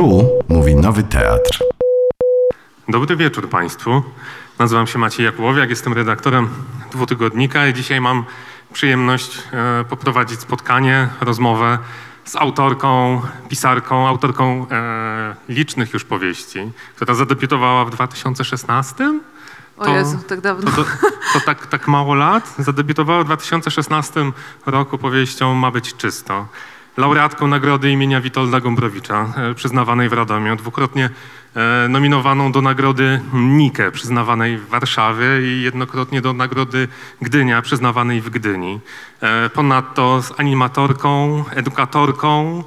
Tu mówi Nowy Teatr. Dobry wieczór Państwu. Nazywam się Maciej Jakubowiak, jestem redaktorem dwutygodnika i dzisiaj mam przyjemność e, poprowadzić spotkanie, rozmowę z autorką, pisarką, autorką e, licznych już powieści, która zadebiutowała w 2016. O Jezu, tak dawno. To, to, to tak, tak mało lat. Zadebiutowała w 2016 roku powieścią Ma być czysto. Laureatką nagrody imienia Witolda Gombrowicza, e, przyznawanej w Radomiu, dwukrotnie e, nominowaną do nagrody Nike, przyznawanej w Warszawie i jednokrotnie do nagrody Gdynia, przyznawanej w Gdyni. E, Ponadto z animatorką, edukatorką,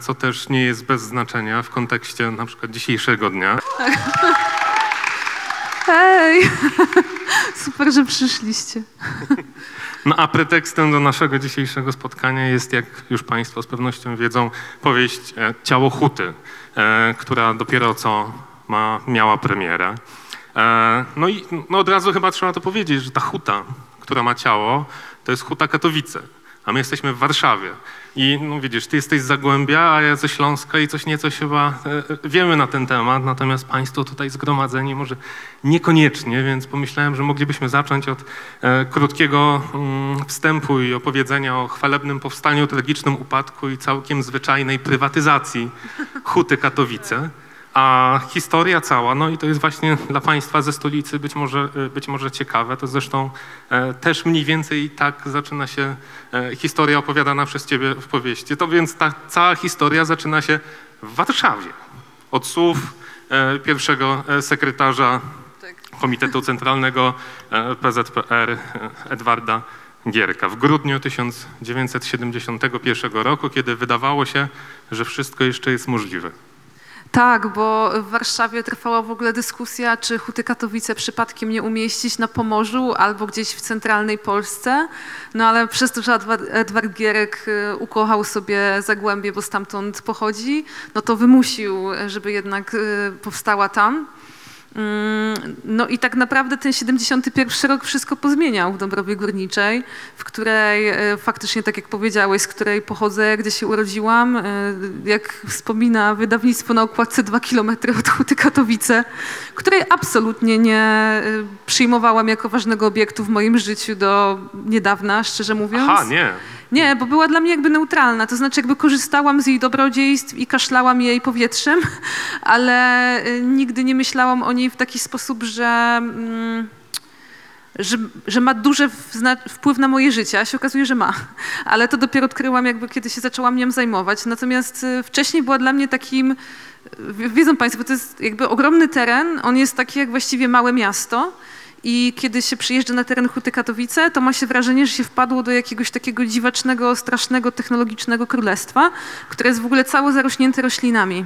co też nie jest bez znaczenia w kontekście na przykład dzisiejszego dnia. Hej! Super, że przyszliście. No a pretekstem do naszego dzisiejszego spotkania jest, jak już Państwo z pewnością wiedzą, powieść e, Ciało Huty, e, która dopiero co ma, miała premierę. E, no i no od razu chyba trzeba to powiedzieć, że ta huta, która ma ciało, to jest huta Katowice, a my jesteśmy w Warszawie. I no widzisz, ty jesteś z Zagłębia, a ja ze Śląska i coś nieco chyba e, wiemy na ten temat, natomiast Państwo tutaj zgromadzeni może niekoniecznie, więc pomyślałem, że moglibyśmy zacząć od e, krótkiego mm, wstępu i opowiedzenia o chwalebnym powstaniu, tragicznym upadku i całkiem zwyczajnej prywatyzacji Huty Katowice. A historia cała, no i to jest właśnie dla Państwa ze stolicy być może, e, być może ciekawe, to zresztą e, też mniej więcej tak zaczyna się e, historia opowiadana przez Ciebie w powieści. To więc ta cała historia zaczyna się w Warszawie. Od słów pierwszego sekretarza Komitetu Centralnego PZPR Edwarda Gierka w grudniu 1971 roku, kiedy wydawało się, że wszystko jeszcze jest możliwe. Tak, bo w Warszawie trwała w ogóle dyskusja, czy Huty Katowice przypadkiem nie umieścić na Pomorzu albo gdzieś w centralnej Polsce. No ale przez to, że Edward, Gierek y, ukochał sobie Zagłębie, bo stamtąd pochodzi, no to wymusił, żeby jednak y, powstała tam. No i tak naprawdę ten 71 rok wszystko pozmieniał w Dąbrowie Górniczej, w której e, faktycznie, tak jak powiedziałeś, z której pochodzę, gdzie się urodziłam. e, Jak wspomina wydawnictwo na okładce 2 km od Huty Katowice, której absolutnie nie e, przyjmowałam jako ważnego obiektu w moim życiu do niedawna, szczerze mówiąc. Aha, nie. Nie, bo była dla mnie jakby neutralna, to znaczy jakby korzystałam z jej dobrodziejstw i kaszlałam jej powietrzem, ale y, nigdy nie myślałam o niej w taki sposób, że, mm, że, że ma duży wpływ na moje życie, a się okazuje, że ma. Ale to dopiero odkryłam jakby, kiedy się zaczęłam nią zajmować. Natomiast y, wcześniej była dla mnie takim, wiedzą Państwo, to jest jakby ogromny teren, on jest taki jak właściwie małe miasto, i kiedy się przyjeżdża na teren Huty Katowice, to ma się wrażenie, że się wpadło do jakiegoś takiego dziwacznego, strasznego, technologicznego królestwa, które jest w ogóle całe zarośnięte roślinami.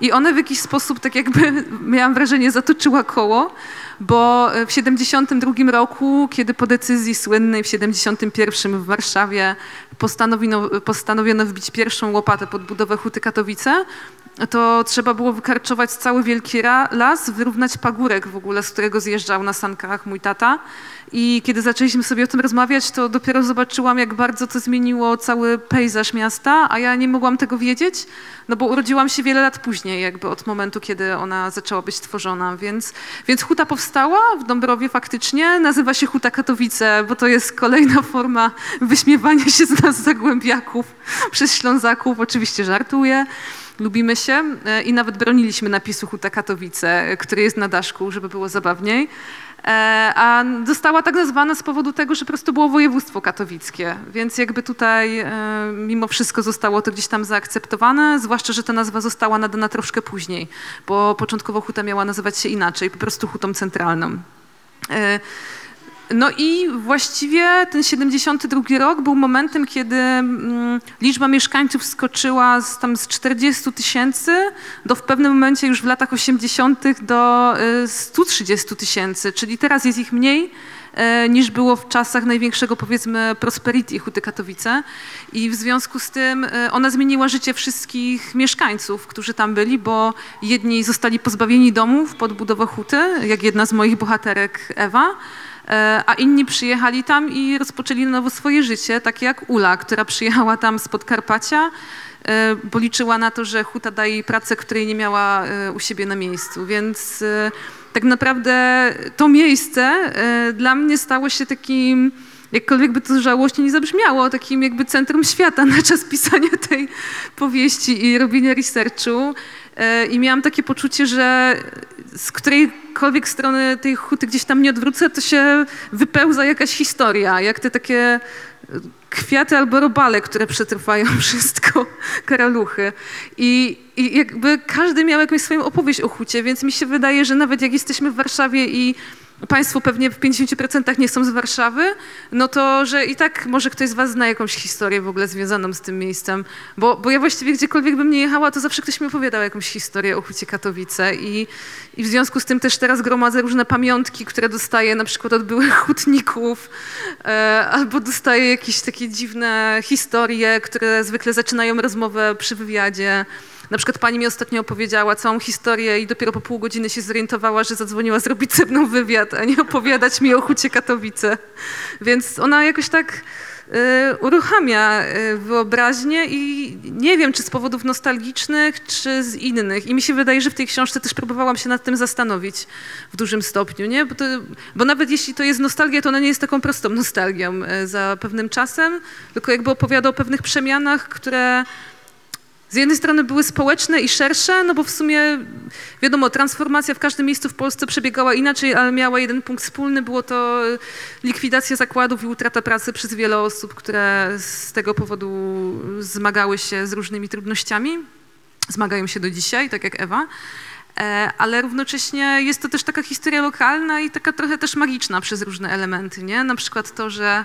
I one w jakiś sposób, tak jakby, miałam wrażenie, zatoczyła koło, bo w 72 roku, kiedy po decyzji słynnej w 71 w Warszawie postanowiono, postanowiono wbić pierwszą łopatę pod budowę Huty Katowice, to trzeba było wykarczować cały wielki las, wyrównać pagórek w ogóle, z którego zjeżdżał na sankach mój tata. I kiedy zaczęliśmy sobie o tym rozmawiać, to dopiero zobaczyłam, jak bardzo to zmieniło cały pejzaż miasta, a ja nie mogłam tego wiedzieć, no bo urodziłam się wiele lat później, jakby od momentu, kiedy ona zaczęła być tworzona. Więc, więc Huta powstała w Dąbrowie faktycznie, nazywa się Huta Katowice, bo to jest kolejna forma wyśmiewania się z nas zagłębiaków przez Ślązaków. Oczywiście żartuję. Lubimy się e, i nawet broniliśmy napisu Huta Katowice, e, który jest na daszku, żeby było zabawniej. E, A została tak nazwana z powodu tego, że po prostu było województwo katowickie, więc jakby tutaj mimo wszystko zostało to gdzieś tam zaakceptowane, zwłaszcza, że ta nazwa została nadana troszkę później, bo początkowo Huta miała nazywać się inaczej, po prostu Hutą Centralną. No i właściwie ten 72 rok był momentem, kiedy mm, liczba mieszkańców skoczyła z, tam z 40 tysięcy do w pewnym momencie już w latach 80. do y, 130 tysięcy, czyli teraz jest ich mniej e, niż było w czasach największego powiedzmy prosperity Huty Katowice i w związku z tym e, ona zmieniła życie wszystkich mieszkańców, którzy tam byli, bo jedni zostali pozbawieni domów pod budowę Huty, jak jedna z moich bohaterek Ewa, a inni przyjechali tam i rozpoczęli na nowo swoje życie, takie jak Ula, która przyjechała tam z Podkarpacia e, bo liczyła na to, że huta daje jej pracę, której nie miała e, u siebie na miejscu. Więc e, tak naprawdę to miejsce e, dla mnie stało się takim, jakkolwiek by to żałośnie nie zabrzmiało, takim jakby centrum świata na czas pisania tej powieści i robienia researchu. E, I miałam takie poczucie, że z którejkolwiek strony tej huty gdzieś tam nie odwrócę, to się wypełza jakaś historia, jak te takie e, kwiaty albo robale, które przetrwają wszystko, karaluchy. I, I jakby każdy miał jakąś swoją opowieść o hucie, więc mi się wydaje, że nawet jak jesteśmy w Warszawie i Państwo pewnie w 50% nie są z Warszawy, no to, że i tak może ktoś z Was zna jakąś historię w ogóle związaną z tym miejscem. Bo, bo ja właściwie gdziekolwiek bym nie jechała, to zawsze ktoś mi opowiadał jakąś historię o Hucie Katowice i, i w związku z tym też teraz gromadzę różne pamiątki, które dostaję na przykład od byłych hutników, e, albo dostaję jakieś takie dziwne historie, które zwykle zaczynają rozmowę przy wywiadzie. Na przykład pani mi ostatnio opowiedziała całą historię i dopiero po pół godziny się zorientowała, że zadzwoniła zrobić ze mną wywiad, a nie opowiadać mi o Hucie Katowice. Więc ona jakoś tak y, uruchamia y, wyobraźnię i nie wiem, czy z powodów nostalgicznych, czy z innych. I mi się wydaje, że w tej książce też próbowałam się nad tym zastanowić w dużym stopniu, nie? Bo, to, bo nawet jeśli to jest nostalgia, to ona nie jest taką prostą nostalgią y, za pewnym czasem, tylko jakby opowiada o pewnych przemianach, które z jednej strony były społeczne i szersze, no bo w sumie wiadomo, transformacja w każdym miejscu w Polsce przebiegała inaczej, ale miała jeden punkt wspólny, było to likwidacja zakładów i utrata pracy przez wiele osób, które z tego powodu zmagały się z różnymi trudnościami. Zmagają się do dzisiaj, tak jak Ewa. E, Ale równocześnie jest to też taka historia lokalna i taka trochę też magiczna przez różne elementy, nie? Na przykład to, że E,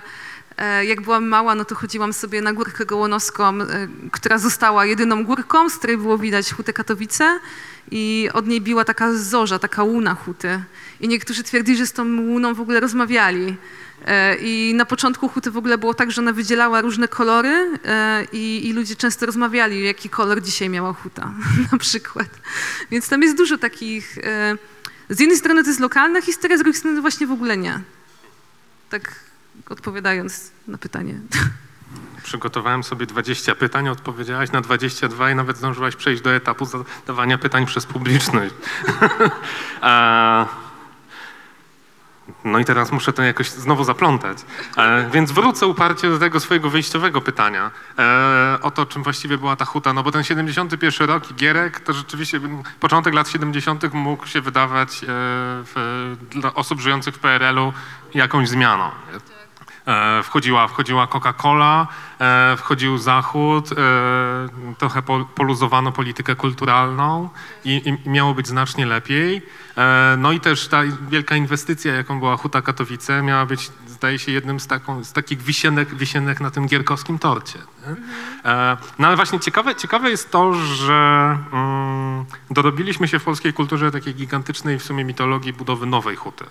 Jak byłam mała, no to chodziłam sobie na górkę gołonowską, e, która została jedyną górką, z której było widać Hutę Katowice i od niej biła taka zorza, taka łuna Huty. I niektórzy twierdzili, że z tą łuną w ogóle rozmawiali. E, I na początku Huty w ogóle było tak, że ona wydzielała różne kolory e, i, i ludzie często rozmawiali, jaki kolor dzisiaj miała Huta na przykład. Więc tam jest dużo takich... e, Z jednej strony to jest lokalna historia, z drugiej strony właśnie w ogóle nie. Tak odpowiadając na pytanie. Przygotowałem sobie 20 pytań, odpowiedziałaś na 22 i nawet zdążyłaś przejść do etapu zadawania pytań przez publiczność. No i teraz muszę to jakoś znowu zaplątać. E, więc wrócę uparcie do tego swojego wyjściowego pytania. E, o to, czym właściwie była ta huta. No bo ten 71 rok i Gierek, to rzeczywiście początek lat 70. mógł się wydawać e, w, dla osób żyjących w PRL-u jakąś zmianą. E, Wchodziła, wchodziła Coca-Cola, e, wchodził Zachód, e, trochę po- poluzowano politykę kulturalną i, i miało być znacznie lepiej. No i też ta wielka inwestycja, jaką była Huta Katowice, miała być, zdaje się, jednym z, taką, z takich wisienek, wisienek na tym gierkowskim torcie. No ale właśnie ciekawe, ciekawe jest to, że mm, dorobiliśmy się w polskiej kulturze takiej gigantycznej w sumie mitologii budowy nowej huty.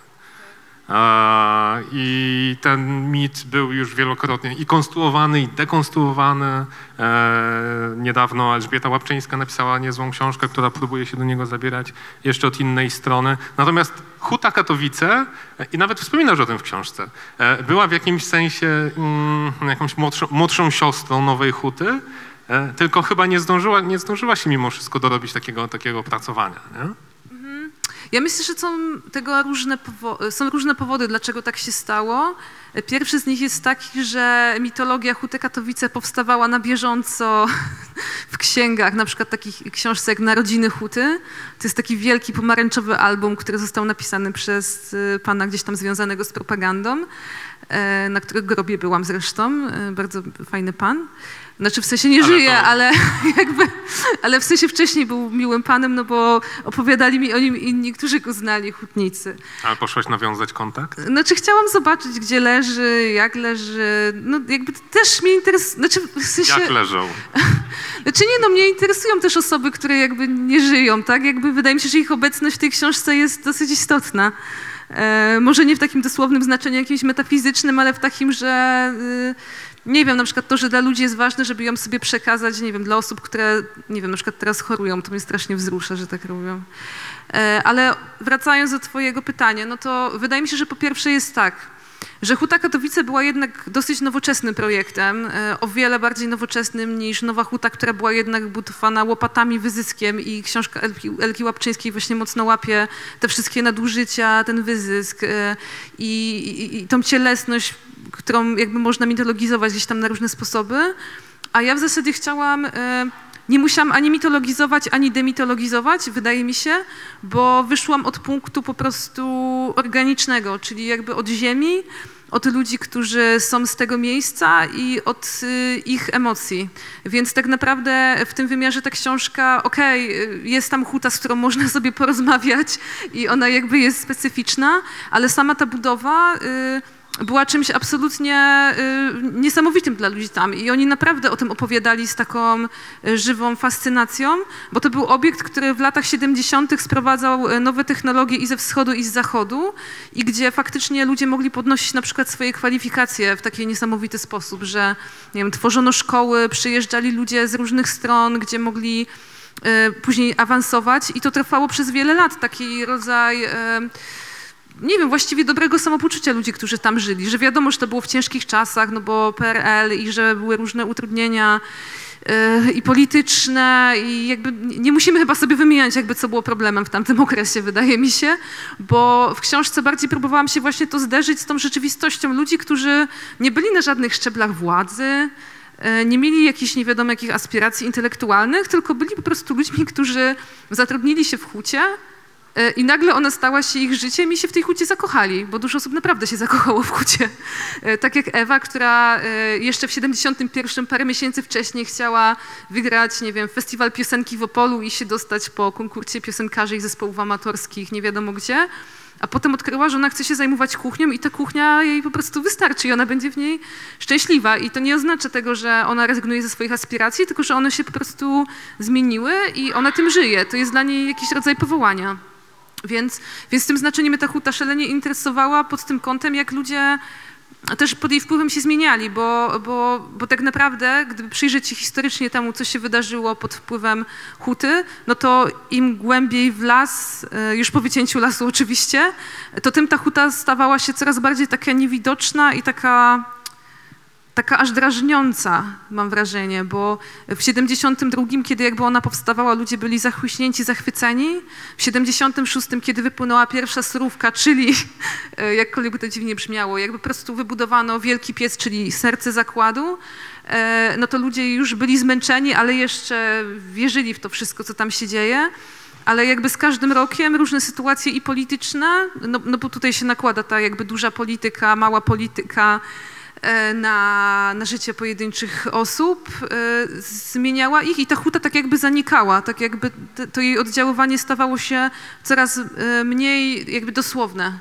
I ten mit był już wielokrotnie i konstruowany, i dekonstruowany. E, Niedawno Elżbieta Łapczyńska napisała niezłą książkę, która próbuje się do niego zabierać jeszcze od innej strony. Natomiast Huta Katowice, e, i nawet wspominasz o tym w książce, e, była w jakimś sensie mm, jakąś młodszą, młodszą siostrą Nowej Huty, tylko chyba nie zdążyła, nie zdążyła się mimo wszystko dorobić takiego, takiego opracowania. Nie? Ja myślę, że są tego różne, są różne powody, dlaczego tak się stało. Pierwszy z nich jest taki, że mitologia Huty Katowice powstawała na bieżąco w księgach, na przykład takich książce jak Narodziny Huty. To jest taki wielki pomarańczowy album, który został napisany przez y, pana gdzieś tam związanego z propagandą, e, na którego grobie byłam zresztą. e, Bardzo fajny pan. Znaczy w sensie nie Ale żyje, to- ale jakby, ale w sensie wcześniej był miłym panem, no bo opowiadali mi o nim inni, którzy go znali, hutnicy. Ale poszłaś nawiązać kontakt? Znaczy chciałam zobaczyć, gdzie leży, jak leży, no jakby też mnie interesuje, znaczy w sensie, Jak leżą? znaczy nie no, mnie interesują też osoby, które jakby nie żyją, tak? Jakby wydaje mi się, że ich obecność w tej książce jest dosyć istotna. E, może nie w takim dosłownym znaczeniu jakimś metafizycznym, ale w takim, że y, nie wiem, na przykład to, że dla ludzi jest ważne, żeby ją sobie przekazać, nie wiem, dla osób, które, nie wiem, na przykład teraz chorują, to mnie strasznie wzrusza, że tak robią. E, ale wracając do twojego pytania, no to wydaje mi się, że po pierwsze jest tak, że Huta Katowice była jednak dosyć nowoczesnym projektem, e, o wiele bardziej nowoczesnym niż Nowa Huta, która była jednak budowana łopatami, wyzyskiem i książka Elki, Elki Łapczyńskiej właśnie mocno łapie te wszystkie nadużycia, ten wyzysk e, i, i, i tą cielesność, którą jakby można mitologizować gdzieś tam na różne sposoby. A ja w zasadzie chciałam, e, nie musiałam ani mitologizować, ani demitologizować, wydaje mi się, bo wyszłam od punktu po prostu organicznego, czyli jakby od ziemi, od ludzi, którzy są z tego miejsca i od y, ich emocji. Więc tak naprawdę w tym wymiarze ta książka, okej, y, jest tam huta, z którą można sobie porozmawiać i ona jakby jest specyficzna, ale sama ta budowa y, była czymś absolutnie y, niesamowitym dla ludzi tam i oni naprawdę o tym opowiadali z taką y, żywą fascynacją, bo to był obiekt, który w latach 70. sprowadzał y, nowe technologie i ze wschodu i z zachodu i gdzie faktycznie ludzie mogli podnosić na przykład swoje kwalifikacje w taki niesamowity sposób, że nie wiem, tworzono szkoły, przyjeżdżali ludzie z różnych stron, gdzie mogli później awansować i to trwało przez wiele lat, taki rodzaj... Y, nie wiem, właściwie dobrego samopoczucia ludzi, którzy tam żyli, że wiadomo, że to było w ciężkich czasach, no bo PRL i że były różne utrudnienia yy, i polityczne i jakby nie musimy chyba sobie wymieniać jakby co było problemem w tamtym okresie, wydaje mi się, bo w książce bardziej próbowałam się właśnie to zderzyć z tą rzeczywistością ludzi, którzy nie byli na żadnych szczeblach władzy, yy, nie mieli jakichś nie wiadomo jakich aspiracji intelektualnych, tylko byli po prostu ludźmi, którzy zatrudnili się w hucie, I nagle ona stała się ich życiem i się w tej hucie zakochali, bo dużo osób naprawdę się zakochało w hucie. E, tak jak Ewa, która e, jeszcze w 71 parę miesięcy wcześniej chciała wygrać, nie wiem, festiwal piosenki w Opolu i się dostać po konkursie piosenkarzy i zespołów amatorskich, nie wiadomo gdzie. A potem odkryła, że ona chce się zajmować kuchnią i ta kuchnia jej po prostu wystarczy i ona będzie w niej szczęśliwa. I to nie oznacza tego, że ona rezygnuje ze swoich aspiracji, tylko że one się po prostu zmieniły i ona tym żyje. To jest dla niej jakiś rodzaj powołania. Więc, więc tym znaczeniem mnie ta huta szalenie interesowała pod tym kątem, jak ludzie też pod jej wpływem się zmieniali, bo, bo, bo tak naprawdę, gdyby przyjrzeć się historycznie temu, co się wydarzyło pod wpływem huty, no to im głębiej w las, e, już po wycięciu lasu oczywiście, to tym ta huta stawała się coraz bardziej taka niewidoczna i taka taka aż drażniąca, mam wrażenie, bo w 72, kiedy jakby ona powstawała, ludzie byli zachłyśnięci, zachwyceni. W 76, kiedy wypłynęła pierwsza surówka, czyli, e, jakkolwiek to dziwnie brzmiało, jakby po prostu wybudowano wielki piec, czyli serce zakładu, e, no to ludzie już byli zmęczeni, ale jeszcze wierzyli w to wszystko, co tam się dzieje ale jakby z każdym rokiem różne sytuacje i polityczne, no, no bo tutaj się nakłada ta jakby duża polityka, mała polityka, na, na życie pojedynczych osób, e, zmieniała ich i ta huta tak jakby zanikała, tak jakby to jej oddziaływanie stawało się coraz e, mniej jakby dosłowne.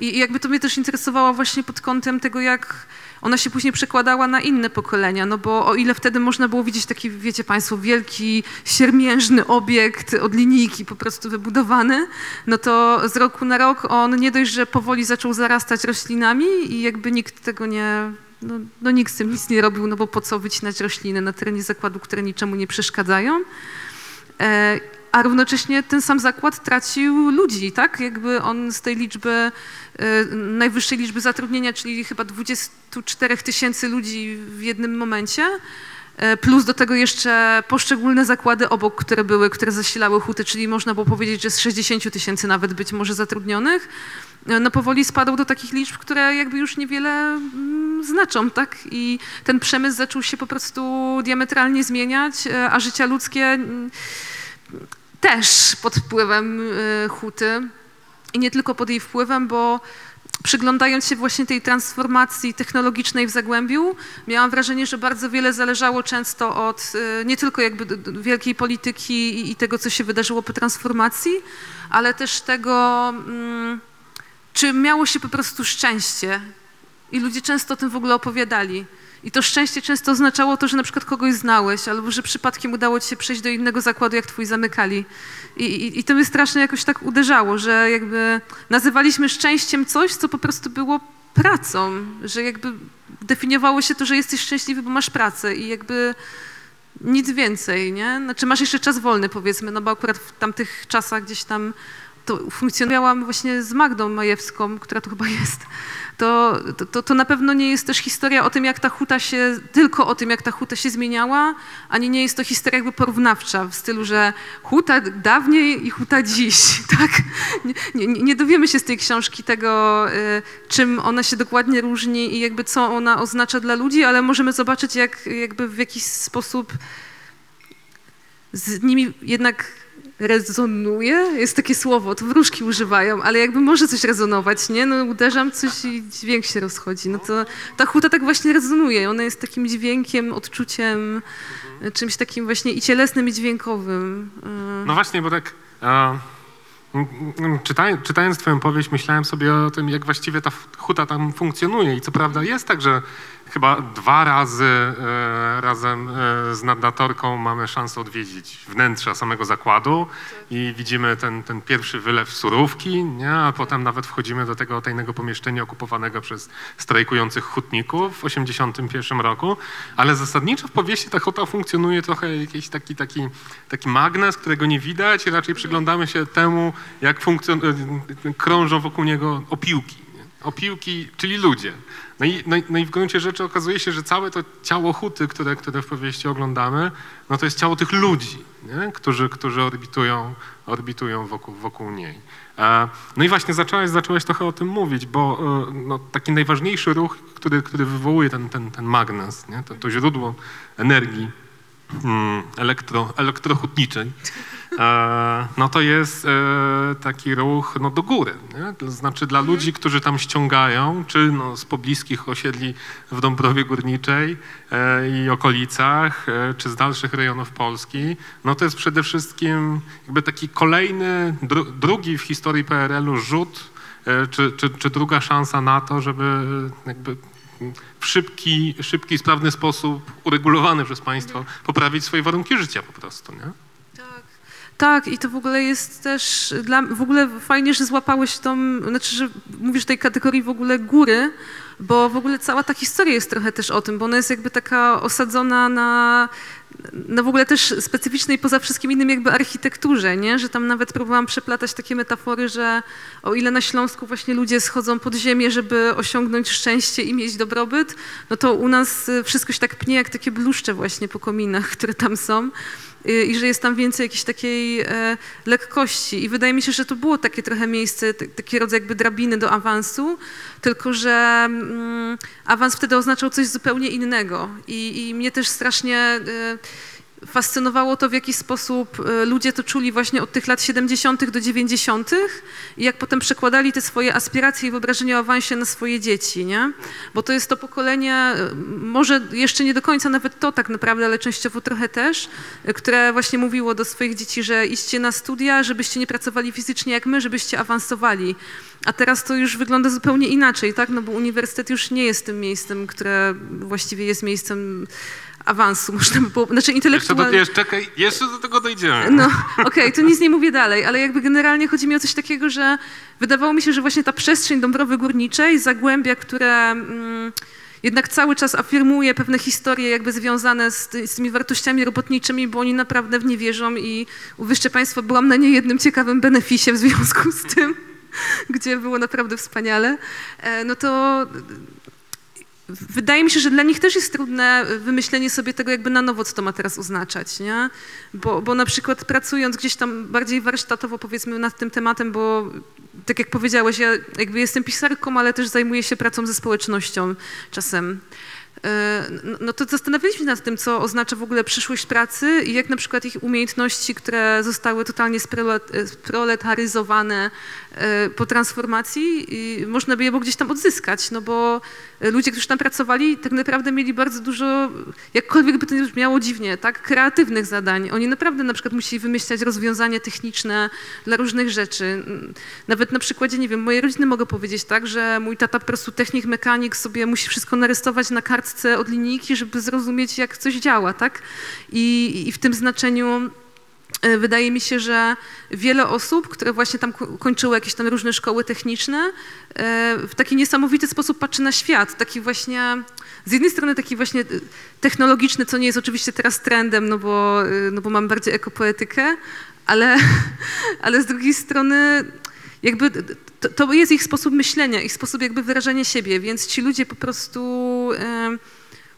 I jakby to mnie też interesowało właśnie pod kątem tego, jak ona się później przekładała na inne pokolenia, no bo o ile wtedy można było widzieć taki, wiecie Państwo, wielki, siermiężny obiekt od linijki po prostu wybudowany, no to z roku na rok on nie dość, że powoli zaczął zarastać roślinami i jakby nikt tego nie, no, no nikt z tym nic nie robił, no bo po co wycinać rośliny na terenie zakładu, które niczemu nie przeszkadzają. E, a równocześnie ten sam zakład tracił ludzi, tak? Jakby on z tej liczby, y, najwyższej liczby zatrudnienia, czyli chyba 24 tysięcy ludzi w jednym momencie, y, plus do tego jeszcze poszczególne zakłady obok, które były, które zasilały huty, czyli można było powiedzieć, że z 60 tysięcy nawet być może zatrudnionych, y, no powoli spadł do takich liczb, które jakby już niewiele mm, znaczą, tak? I ten przemysł zaczął się po prostu diametralnie zmieniać, a życia ludzkie mm, też pod wpływem y, huty i nie tylko pod jej wpływem, bo przyglądając się właśnie tej transformacji technologicznej w Zagłębiu, miałam wrażenie, że bardzo wiele zależało często od y, nie tylko jakby wielkiej polityki i tego, co się wydarzyło po transformacji, ale też tego, mm, czy miało się po prostu szczęście. I ludzie często o tym w ogóle opowiadali. I to szczęście często oznaczało to, że na przykład kogoś znałeś, albo że przypadkiem udało ci się przejść do innego zakładu, jak twój zamykali. I, i, i to mnie strasznie jakoś tak uderzało, że jakby nazywaliśmy szczęściem coś, co po prostu było pracą, że jakby definiowało się to, że jesteś szczęśliwy, bo masz pracę i jakby nic więcej, nie? Znaczy masz jeszcze czas wolny powiedzmy, no bo akurat w tamtych czasach gdzieś tam to funkcjonowałam właśnie z Magdą Majewską, która tu chyba jest, to, to, to na pewno nie jest też historia o tym, jak ta huta się, tylko o tym, jak ta huta się zmieniała, ani nie jest to historia jakby porównawcza w stylu, że huta dawniej i huta dziś, tak? Nie, nie, nie dowiemy się z tej książki tego, y, czym ona się dokładnie różni i jakby co ona oznacza dla ludzi, ale możemy zobaczyć, jak jakby w jakiś sposób z nimi jednak rezonuje, jest takie słowo, to wróżki używają, ale jakby może coś rezonować, nie? No uderzam coś i dźwięk się rozchodzi. No to ta huta tak właśnie rezonuje. Ona jest takim dźwiękiem, odczuciem, czymś takim właśnie i cielesnym, i dźwiękowym. Y, No właśnie, bo tak e, czytając, czytając twoją powieść, myślałem sobie o tym, jak właściwie ta huta tam funkcjonuje i co prawda jest tak, że chyba dwa razy e, razem e, z naddatorką mamy szansę odwiedzić wnętrza samego zakładu i widzimy ten, ten pierwszy wylew surówki, nie? a potem nawet wchodzimy do tego tajnego pomieszczenia okupowanego przez strajkujących hutników w 1981 roku, ale zasadniczo w powieści ta huta funkcjonuje trochę jakiś taki, taki, taki magnes, którego nie widać i raczej przyglądamy się temu, jak e, krążą wokół niego opiłki. Opiłki, czyli ludzie. No i, no, no i w gruncie rzeczy okazuje się, że całe to ciało huty, które, które w powieści oglądamy, no to jest ciało tych ludzi, nie? Którzy, którzy orbitują, orbitują wokół, wokół niej. E, No i właśnie zacząłeś, zacząłeś trochę o tym mówić, bo e, no, taki najważniejszy ruch, który, który wywołuje ten, ten, ten magnes, nie? To, to źródło energii mm, elektro, elektrohutniczej, no to jest e, taki ruch no, do góry. Nie? To znaczy dla ludzi, którzy tam ściągają, czy no, z pobliskich osiedli w Dąbrowie Górniczej e, i okolicach, e, czy z dalszych rejonów Polski, no to jest przede wszystkim jakby taki kolejny, dru, drugi w historii PRL-u rzut, czy, czy, czy druga szansa na to, żeby jakby w szybki, szybki sprawny sposób uregulowany przez państwo poprawić swoje warunki życia po prostu, nie? Tak. I to w ogóle jest też dla w ogóle fajnie, że złapałeś tą, znaczy, że mówisz tej kategorii w ogóle góry, bo w ogóle cała ta historia jest trochę też o tym, bo ona jest jakby taka osadzona na, na w ogóle też specyficznej poza wszystkim innym jakby architekturze, nie? Że tam nawet próbowałam przeplatać takie metafory, że o ile na Śląsku właśnie ludzie schodzą pod ziemię, żeby osiągnąć szczęście i mieć dobrobyt, no to u nas wszystko się tak pnie jak takie bluszcze właśnie po kominach, które tam są i że jest tam więcej jakiejś takiej e, lekkości. I wydaje mi się, że to było takie trochę miejsce, taki rodzaj jakby drabiny do awansu, tylko że mm, awans wtedy oznaczał coś zupełnie innego. I, i mnie też strasznie e, fascynowało to, w jaki sposób e, ludzie to czuli właśnie od tych lat 70. do 90. i jak potem przekładali te swoje aspiracje i wyobrażenia o awansie na swoje dzieci, nie? Bo to jest to pokolenie, e, może jeszcze nie do końca nawet to tak naprawdę, ale częściowo trochę też, e, które właśnie mówiło do swoich dzieci, że idźcie na studia, żebyście nie pracowali fizycznie jak my, żebyście awansowali. A teraz to już wygląda zupełnie inaczej, tak? No bo uniwersytet już nie jest tym miejscem, które właściwie jest miejscem awansu, można by było, znaczy Jeszcze do, intelektualnie. jeszcze, czekaj, jeszcze do tego dojdziemy. No, okej, to nic nie mówię dalej, ale jakby generalnie chodzi mi o coś takiego, że wydawało mi się, że właśnie ta przestrzeń Dąbrowy Górniczej, Zagłębia, które mm, jednak cały czas afirmuje pewne historie jakby związane z, ty, z tymi wartościami robotniczymi, bo oni naprawdę w nie wierzą i uwierzcie Państwo, byłam na niejednym ciekawym beneficie w związku z tym, gdzie było naprawdę wspaniale, e, no to wydaje mi się, że dla nich też jest trudne wymyślenie sobie tego jakby na nowo, co to ma teraz oznaczać, nie? Bo, bo na przykład pracując gdzieś tam bardziej warsztatowo powiedzmy nad tym tematem, bo tak jak powiedziałeś, ja jakby jestem pisarką, ale też zajmuję się pracą ze społecznością czasem. E, No to zastanawialiśmy się nad tym, co oznacza w ogóle przyszłość pracy i jak na przykład ich umiejętności, które zostały totalnie sprole- sproletaryzowane e, po transformacji, można by je było gdzieś tam odzyskać, no bo ludzie, którzy tam pracowali, tak naprawdę mieli bardzo dużo, jakkolwiek by to nie brzmiało dziwnie, tak, kreatywnych zadań. Oni naprawdę na przykład musieli wymyślać rozwiązania techniczne dla różnych rzeczy. Nawet na przykładzie, nie wiem, mojej rodziny mogę powiedzieć tak, że mój tata po prostu technik, mechanik sobie musi wszystko narysować na kartce od linijki, żeby zrozumieć, jak coś działa, tak? I, i w tym znaczeniu e, Wydaje mi się, że wiele osób, które właśnie tam ko- kończyły jakieś tam różne szkoły techniczne, e, w taki niesamowity sposób patrzy na świat. Taki właśnie, z jednej strony taki właśnie e, technologiczny, co nie jest oczywiście teraz trendem, no bo, no bo mam bardziej ekopoetykę, ale, ale z drugiej strony jakby to, to jest ich sposób myślenia, ich sposób jakby wyrażania siebie, więc ci ludzie po prostu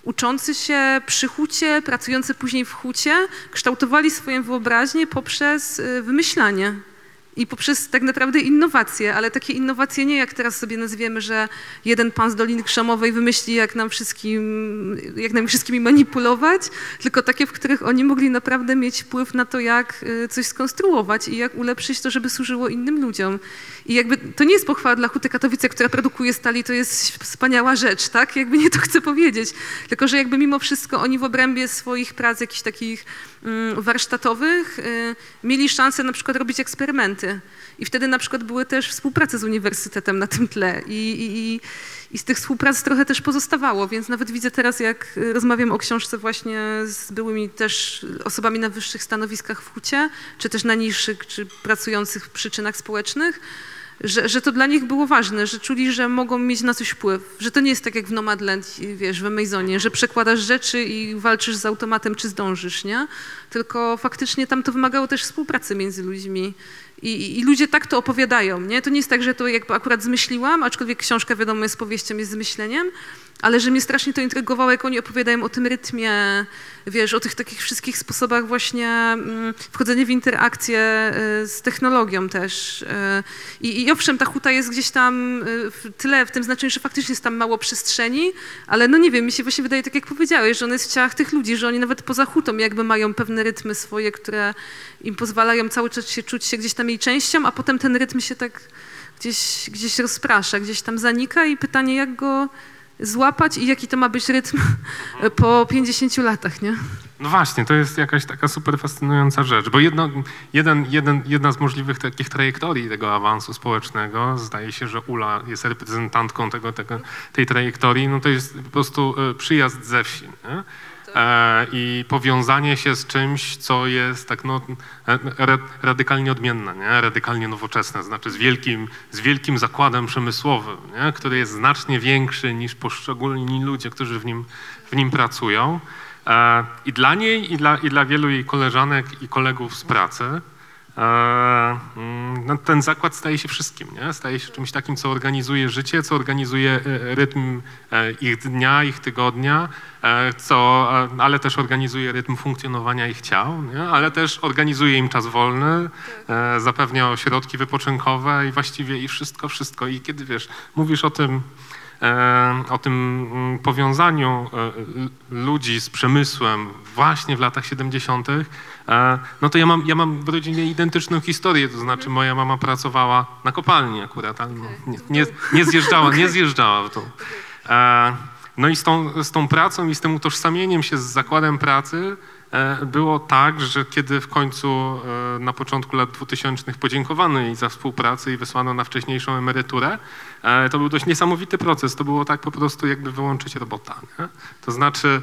uczący się przy hucie, pracujący później w hucie, kształtowali swoją wyobraźnię poprzez y, wymyślanie. I poprzez tak naprawdę innowacje, ale takie innowacje nie jak teraz sobie nazwiemy, że jeden pan z Doliny Krzemowej wymyśli, jak nam wszystkim, jak nami wszystkimi manipulować, tylko takie, w których oni mogli naprawdę mieć wpływ na to, jak y, coś skonstruować i jak ulepszyć to, żeby służyło innym ludziom. I jakby to nie jest pochwała dla Huty Katowice, która produkuje stali, to jest wspaniała rzecz, tak? Jakby nie to chcę powiedzieć. Tylko, że jakby mimo wszystko oni w obrębie swoich prac jakichś takich warsztatowych y, mieli szansę na przykład robić eksperymenty. I wtedy na przykład były też współprace z uniwersytetem na tym tle. I, i, i, z tych współprac trochę też pozostawało, więc nawet widzę teraz, jak rozmawiam o książce właśnie z byłymi też osobami na wyższych stanowiskach w hucie, czy też na niższych, czy pracujących w przyczynach społecznych, że, że to dla nich było ważne, że czuli, że mogą mieć na coś wpływ, że to nie jest tak jak w Nomadland, wiesz, w Amazonie, że przekładasz rzeczy i walczysz z automatem, czy zdążysz, nie? Tylko faktycznie tam to wymagało też współpracy między ludźmi. I, I, ludzie tak to opowiadają, nie? To nie jest tak, że to jakby akurat zmyśliłam, aczkolwiek książka, wiadomo, jest powieścią, jest zmyśleniem, ale że mnie strasznie to intrygowało, jak oni opowiadają o tym rytmie, wiesz, o tych takich wszystkich sposobach właśnie mm, wchodzenia w interakcję y, z technologią też. Y, I, I owszem, ta huta jest gdzieś tam y, w tyle, w tym znaczeniu, że faktycznie jest tam mało przestrzeni, ale no nie wiem, mi się właśnie wydaje, tak jak powiedziałeś, że on jest w ciałach tych ludzi, że oni nawet poza hutą jakby mają pewne rytmy swoje, które im pozwalają cały czas się czuć się gdzieś tam jej częścią, a potem ten rytm się tak gdzieś, gdzieś rozprasza, gdzieś tam zanika i pytanie, jak go złapać i jaki to ma być rytm po 50 latach, nie? No właśnie, to jest jakaś taka super fascynująca rzecz, bo jedno, jeden, jeden, jedna z możliwych takich trajektorii tego awansu społecznego, zdaje się, że Ula jest reprezentantką tego, tego, tej trajektorii, no to jest po prostu e, przyjazd ze wsi. Nie? E, i powiązanie się z czymś, co jest tak no, e, radykalnie odmienne, nie? radykalnie nowoczesne, znaczy z wielkim, z wielkim zakładem przemysłowym, nie? który jest znacznie większy niż poszczególni ludzie, którzy w nim, w nim pracują. E, I dla niej, i dla, i dla wielu jej koleżanek i kolegów z pracy, no, ten zakład staje się wszystkim, nie? staje się czymś takim, co organizuje życie, co organizuje rytm ich dnia, ich tygodnia, E, co, e, ale też organizuje rytm funkcjonowania ich ciał, nie? ale też organizuje im czas wolny, e, zapewnia ośrodki wypoczynkowe i właściwie i wszystko, wszystko. I kiedy wiesz, mówisz o tym, o tym mm, powiązaniu ludzi z przemysłem właśnie w latach 70., no to ja mam, ja mam w rodzinie identyczną historię, to znaczy moja mama pracowała na kopalni akurat, ale no, nie, nie, nie zjeżdżała, nie zjeżdżała w to. No i z tą, z tą pracą i z tym utożsamieniem się z zakładem pracy e, było tak, że kiedy w końcu e, na początku lat 2000 podziękowano jej za współpracę i wysłano na wcześniejszą emeryturę, e, to był dość niesamowity proces. To było tak po prostu jakby wyłączyć robota. Nie? To znaczy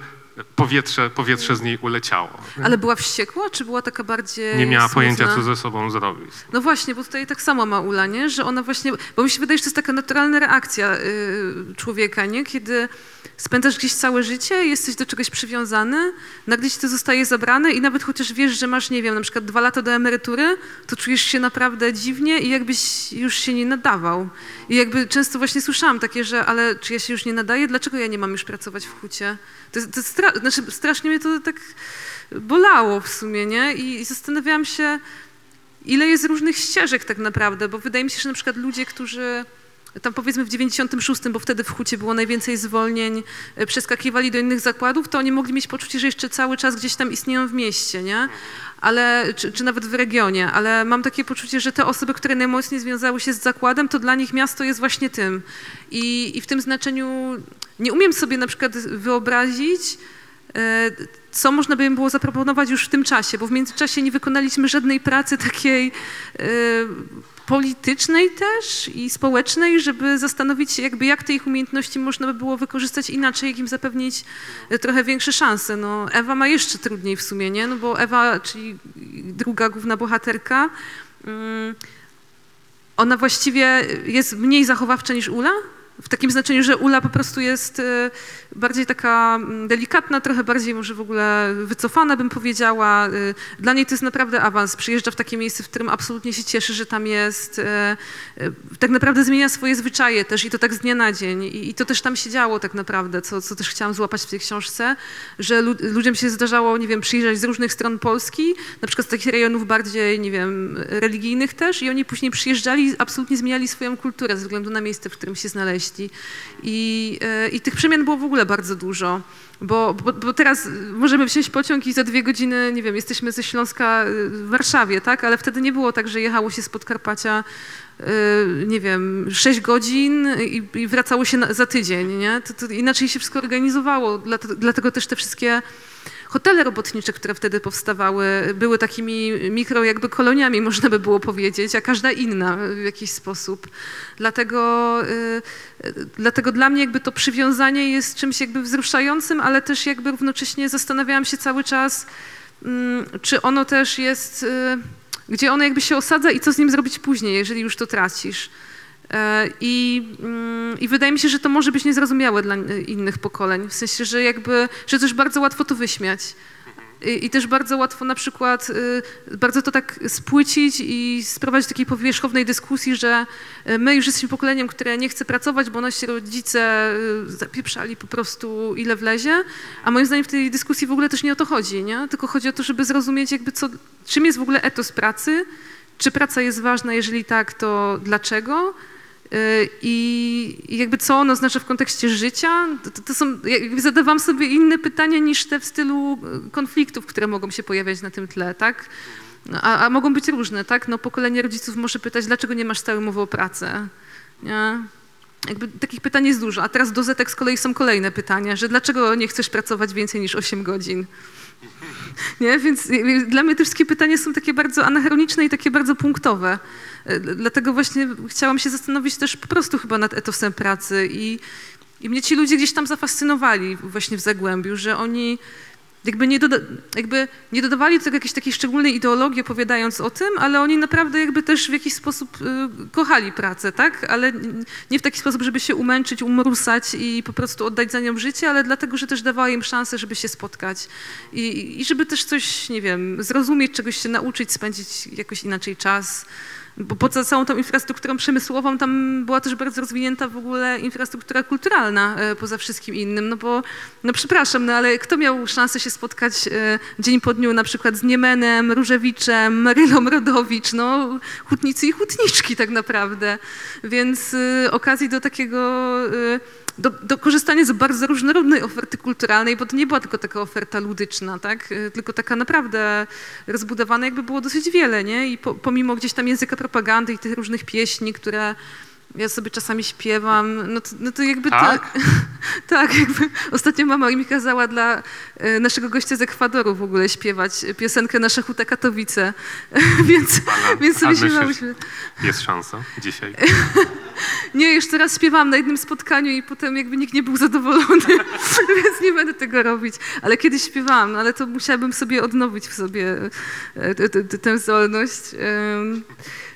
powietrze, powietrze z niej uleciało. Ale była wściekła, czy była taka bardziej Nie miała smutna? pojęcia, co ze sobą zrobić. No właśnie, bo tutaj tak samo ma Ula, nie? że ona właśnie, bo mi się wydaje, że to jest taka naturalna reakcja y, człowieka, nie? kiedy spędzasz gdzieś całe życie, jesteś do czegoś przywiązany, nagle ci to zostaje zabrane i nawet chociaż wiesz, że masz, nie wiem, na przykład dwa lata do emerytury, to czujesz się naprawdę dziwnie i jakbyś już się nie nadawał. I jakby często właśnie słyszałam takie, że ale czy ja się już nie nadaję, dlaczego ja nie mam już pracować w hucie? To, to stra znaczy, strasznie mnie to tak bolało w sumie, nie? I, I zastanawiałam się, ile jest różnych ścieżek tak naprawdę, bo wydaje mi się, że na przykład ludzie, którzy tam powiedzmy w 96, bo wtedy w Hucie było najwięcej zwolnień, e, przeskakiwali do innych zakładów, to oni mogli mieć poczucie, że jeszcze cały czas gdzieś tam istnieją w mieście, nie? Ale, czy, czy nawet w regionie, ale mam takie poczucie, że te osoby, które najmocniej związały się z zakładem, to dla nich miasto jest właśnie tym. I, i w tym znaczeniu nie umiem sobie na przykład wyobrazić, co można by im było zaproponować już w tym czasie, bo w międzyczasie nie wykonaliśmy żadnej pracy takiej e, politycznej też i społecznej, żeby zastanowić się, jakby jak te ich umiejętności można by było wykorzystać inaczej, jak im zapewnić e, trochę większe szanse. No, Ewa ma jeszcze trudniej w sumie, nie? No bo Ewa, czyli druga główna bohaterka, mm, ona właściwie jest mniej zachowawcza niż Ula, W takim znaczeniu, że Ula po prostu jest e, bardziej taka mm, delikatna, trochę bardziej może w ogóle wycofana, bym powiedziała. E, Dla niej to jest naprawdę awans. Przyjeżdża w takie miejsce, w którym absolutnie się cieszy, że tam jest. e, Tak naprawdę zmienia swoje zwyczaje też i to tak z dnia na dzień. I to też tam się działo tak naprawdę, co, co też chciałam złapać w tej książce, że lu- ludziom się zdarzało, nie wiem, przyjeżdżać z różnych stron Polski, na przykład z takich rejonów bardziej, nie wiem, religijnych też i oni później przyjeżdżali absolutnie zmieniali swoją kulturę ze względu na miejsce, w którym się znaleźli. I, e, i tych przemian było w ogóle bardzo dużo. Bo, bo, bo teraz możemy wsiąść pociąg i za dwie godziny, nie wiem, jesteśmy ze Śląska y, w Warszawie, tak? Ale wtedy nie było tak, że jechało się z Podkarpacia, y, nie wiem, sześć godzin i, i wracało się na, za tydzień, nie? To, to inaczej się wszystko organizowało. Dlatego też te wszystkie hotele robotnicze, które wtedy powstawały, były takimi mikro jakby koloniami, można by było powiedzieć, a każda inna w jakiś sposób. Dlatego, y, dlatego dla mnie jakby to przywiązanie jest czymś jakby wzruszającym, ale też jakby równocześnie zastanawiałam się cały czas, mm, czy ono też jest, y, gdzie ono jakby się osadza i co z nim zrobić później, jeżeli już to tracisz. E, I, mm, I wydaje mi się, że to może być niezrozumiałe dla innych pokoleń. W sensie, że jakby, że też bardzo łatwo to wyśmiać. I, I też bardzo łatwo na przykład, y, bardzo to tak spłycić i sprowadzić do takiej powierzchownej dyskusji, że y, my już jesteśmy pokoleniem, które nie chce pracować, bo nasi rodzice y, zapieprzali po prostu ile wlezie, a moim zdaniem w tej dyskusji w ogóle też nie o to chodzi, nie? tylko chodzi o to, żeby zrozumieć jakby co, czym jest w ogóle etos pracy, czy praca jest ważna, jeżeli tak, to dlaczego? Y, I jakby co ono oznacza w kontekście życia, to, to są, jakby zadawałam sobie inne pytania niż te w stylu y, konfliktów, które mogą się pojawiać na tym tle, tak? A, a mogą być różne, tak? No pokolenie rodziców może pytać, dlaczego nie masz stałej umowy o pracę, nie? Jakby takich pytań jest dużo, a teraz do Zetek z kolei są kolejne pytania, że dlaczego nie chcesz pracować więcej niż 8 godzin? Nie? Więc dla mnie te wszystkie pytania są takie bardzo anachroniczne i takie bardzo punktowe. Y, Dlatego właśnie chciałam się zastanowić też po prostu chyba nad etosem pracy i, i mnie ci ludzie gdzieś tam zafascynowali właśnie w Zagłębiu, że oni jakby nie, doda- jakby nie dodawali do tego jakiejś takiej szczególnej ideologii opowiadając o tym, ale oni naprawdę jakby też w jakiś sposób y, kochali pracę, tak? Ale nie w taki sposób, żeby się umęczyć, umrusać i po prostu oddać za nią życie, ale dlatego, że też dawała im szansę, żeby się spotkać i, i żeby też coś, nie wiem, zrozumieć, czegoś się nauczyć, spędzić jakoś inaczej czas. Bo poza całą tą infrastrukturą przemysłową? Tam była też bardzo rozwinięta w ogóle infrastruktura kulturalna e, poza wszystkim innym, no bo, no przepraszam, no ale kto miał szansę się spotkać e, dzień po dniu na przykład z Niemenem, Różewiczem, Marylą Rodowicz, no hutnicy i hutniczki tak naprawdę, więc e, okazji do takiego... do, do korzystania z bardzo różnorodnej oferty kulturalnej, bo to nie była tylko taka oferta ludyczna, tak? Y, tylko taka naprawdę rozbudowana, jakby było dosyć wiele, nie? I po, pomimo gdzieś tam języka propagandy i tych różnych pieśni, które ja sobie czasami śpiewam, no to, no to jakby Tak? to... tak, jakby ostatnio mama mi kazała dla e, naszego gościa z Ekwadoru w ogóle śpiewać piosenkę Nasze Huta Katowice, więc, Ale- więc sobie śpiewałyśmy. Jest szansa dzisiaj. Nie, jeszcze raz śpiewałam na jednym spotkaniu i potem jakby nikt nie był zadowolony, więc nie będę tego robić. Ale kiedyś śpiewałam, ale to musiałabym sobie odnowić w sobie e, t- tę zdolność.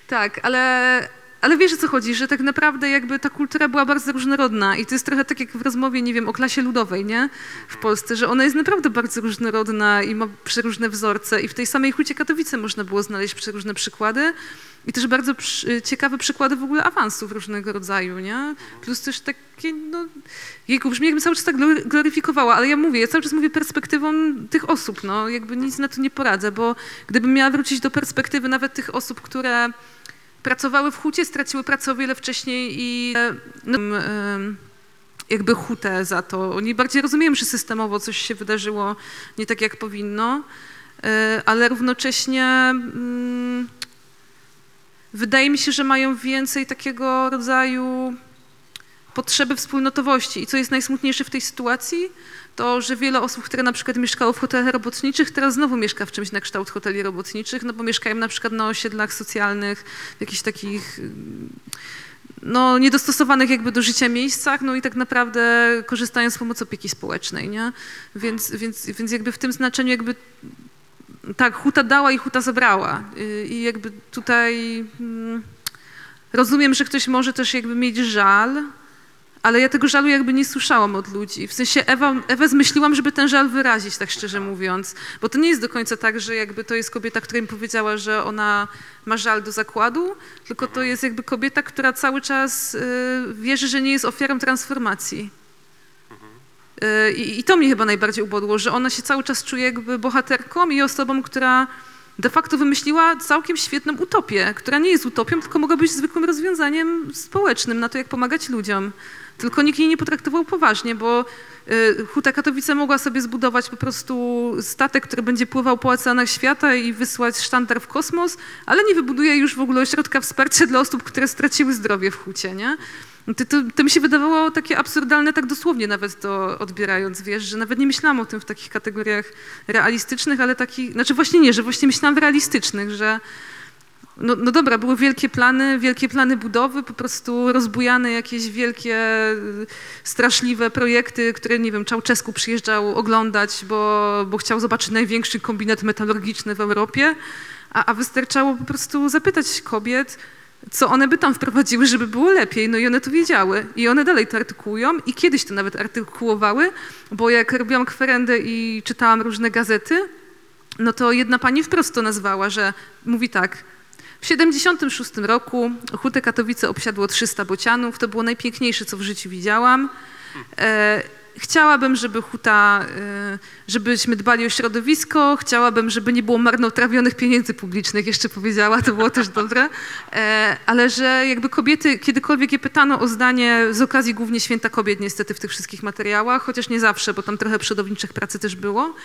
Tak, ale, ale wiesz o co chodzi, że tak naprawdę jakby ta kultura była bardzo różnorodna i to jest trochę tak jak w rozmowie, nie wiem, o klasie ludowej, nie? W Polsce, że ona jest naprawdę bardzo różnorodna i ma przeróżne wzorce i w tej samej Hucie Katowice można było znaleźć przeróżne przykłady i też bardzo przy, ciekawe przykłady w ogóle awansów różnego rodzaju, nie? Plus też takie, no, jejku, brzmi jakbym cały czas tak glory- gloryfikowała, ale ja mówię, ja cały czas mówię perspektywą tych osób, no, jakby nic na to nie poradzę, bo gdybym miała wrócić do perspektywy nawet tych osób, które pracowały w hucie, straciły pracę o wiele wcześniej i e, no, jakby hutę za to. Oni bardziej rozumieją, że systemowo coś się wydarzyło nie tak, jak powinno, e, ale równocześnie mm, wydaje mi się, że mają więcej takiego rodzaju potrzeby wspólnotowości. I co jest najsmutniejsze w tej sytuacji, to że wiele osób, które na przykład mieszkało w hotelach robotniczych, teraz znowu mieszka w czymś na kształt hoteli robotniczych, no bo mieszkają na przykład na osiedlach socjalnych, w jakichś takich no, niedostosowanych jakby do życia miejscach, no i tak naprawdę korzystają z pomocy opieki społecznej, nie? Więc, więc, więc jakby w tym znaczeniu jakby tak, huta dała i huta zabrała. I jakby tutaj mm, rozumiem, że ktoś może też jakby mieć żal, Ale ja tego żalu jakby nie słyszałam od ludzi. W sensie Ewa, zmyśliłam, żeby ten żal wyrazić, tak szczerze mówiąc. Bo to nie jest do końca tak, że jakby to jest kobieta, która mi powiedziała, że ona ma żal do zakładu, tylko to jest jakby kobieta, która cały czas y, wierzy, że nie jest ofiarą transformacji. Y, I, I to mnie chyba najbardziej ubodło, że ona się cały czas czuje jakby bohaterką i osobą, która de facto wymyśliła całkiem świetną utopię, która nie jest utopią, tylko mogła być zwykłym rozwiązaniem społecznym na to, jak pomagać ludziom. Tylko nikt jej nie potraktował poważnie, bo y, Huta Katowice mogła sobie zbudować po prostu statek, który będzie pływał po oceanach świata i wysłać sztandar w kosmos, ale nie wybuduje już w ogóle ośrodka wsparcia dla osób, które straciły zdrowie w Hucie, nie? To, to, to mi się wydawało takie absurdalne, tak dosłownie nawet to odbierając, wiesz, że nawet nie myślałam o tym w takich kategoriach realistycznych, ale takich, znaczy właśnie nie, że właśnie myślałam w realistycznych, że no, no dobra, były wielkie plany, wielkie plany budowy, po prostu rozbujane jakieś wielkie, straszliwe projekty, które, nie wiem, Czałczesku przyjeżdżał oglądać, bo, bo chciał zobaczyć największy kombinat metalurgiczny w Europie, a, a wystarczało po prostu zapytać kobiet, co one by tam wprowadziły, żeby było lepiej. No i one to wiedziały. I one dalej to artykułują i kiedyś to nawet artykułowały, bo jak robiłam kwerendę i czytałam różne gazety, no to jedna pani wprost to nazwała, że mówi tak, w 76 roku Hutę Katowice obsiadło 300 bocianów, to było najpiękniejsze, co w życiu widziałam. Chciałabym, żeby huta, y, żebyśmy dbali o środowisko, chciałabym, żeby nie było marnotrawionych pieniędzy publicznych, jeszcze powiedziała, to było też dobre, E, ale że jakby kobiety, kiedykolwiek je pytano o zdanie z okazji głównie Święta Kobiet niestety w tych wszystkich materiałach, chociaż nie zawsze, bo tam trochę przodowniczych pracy też było,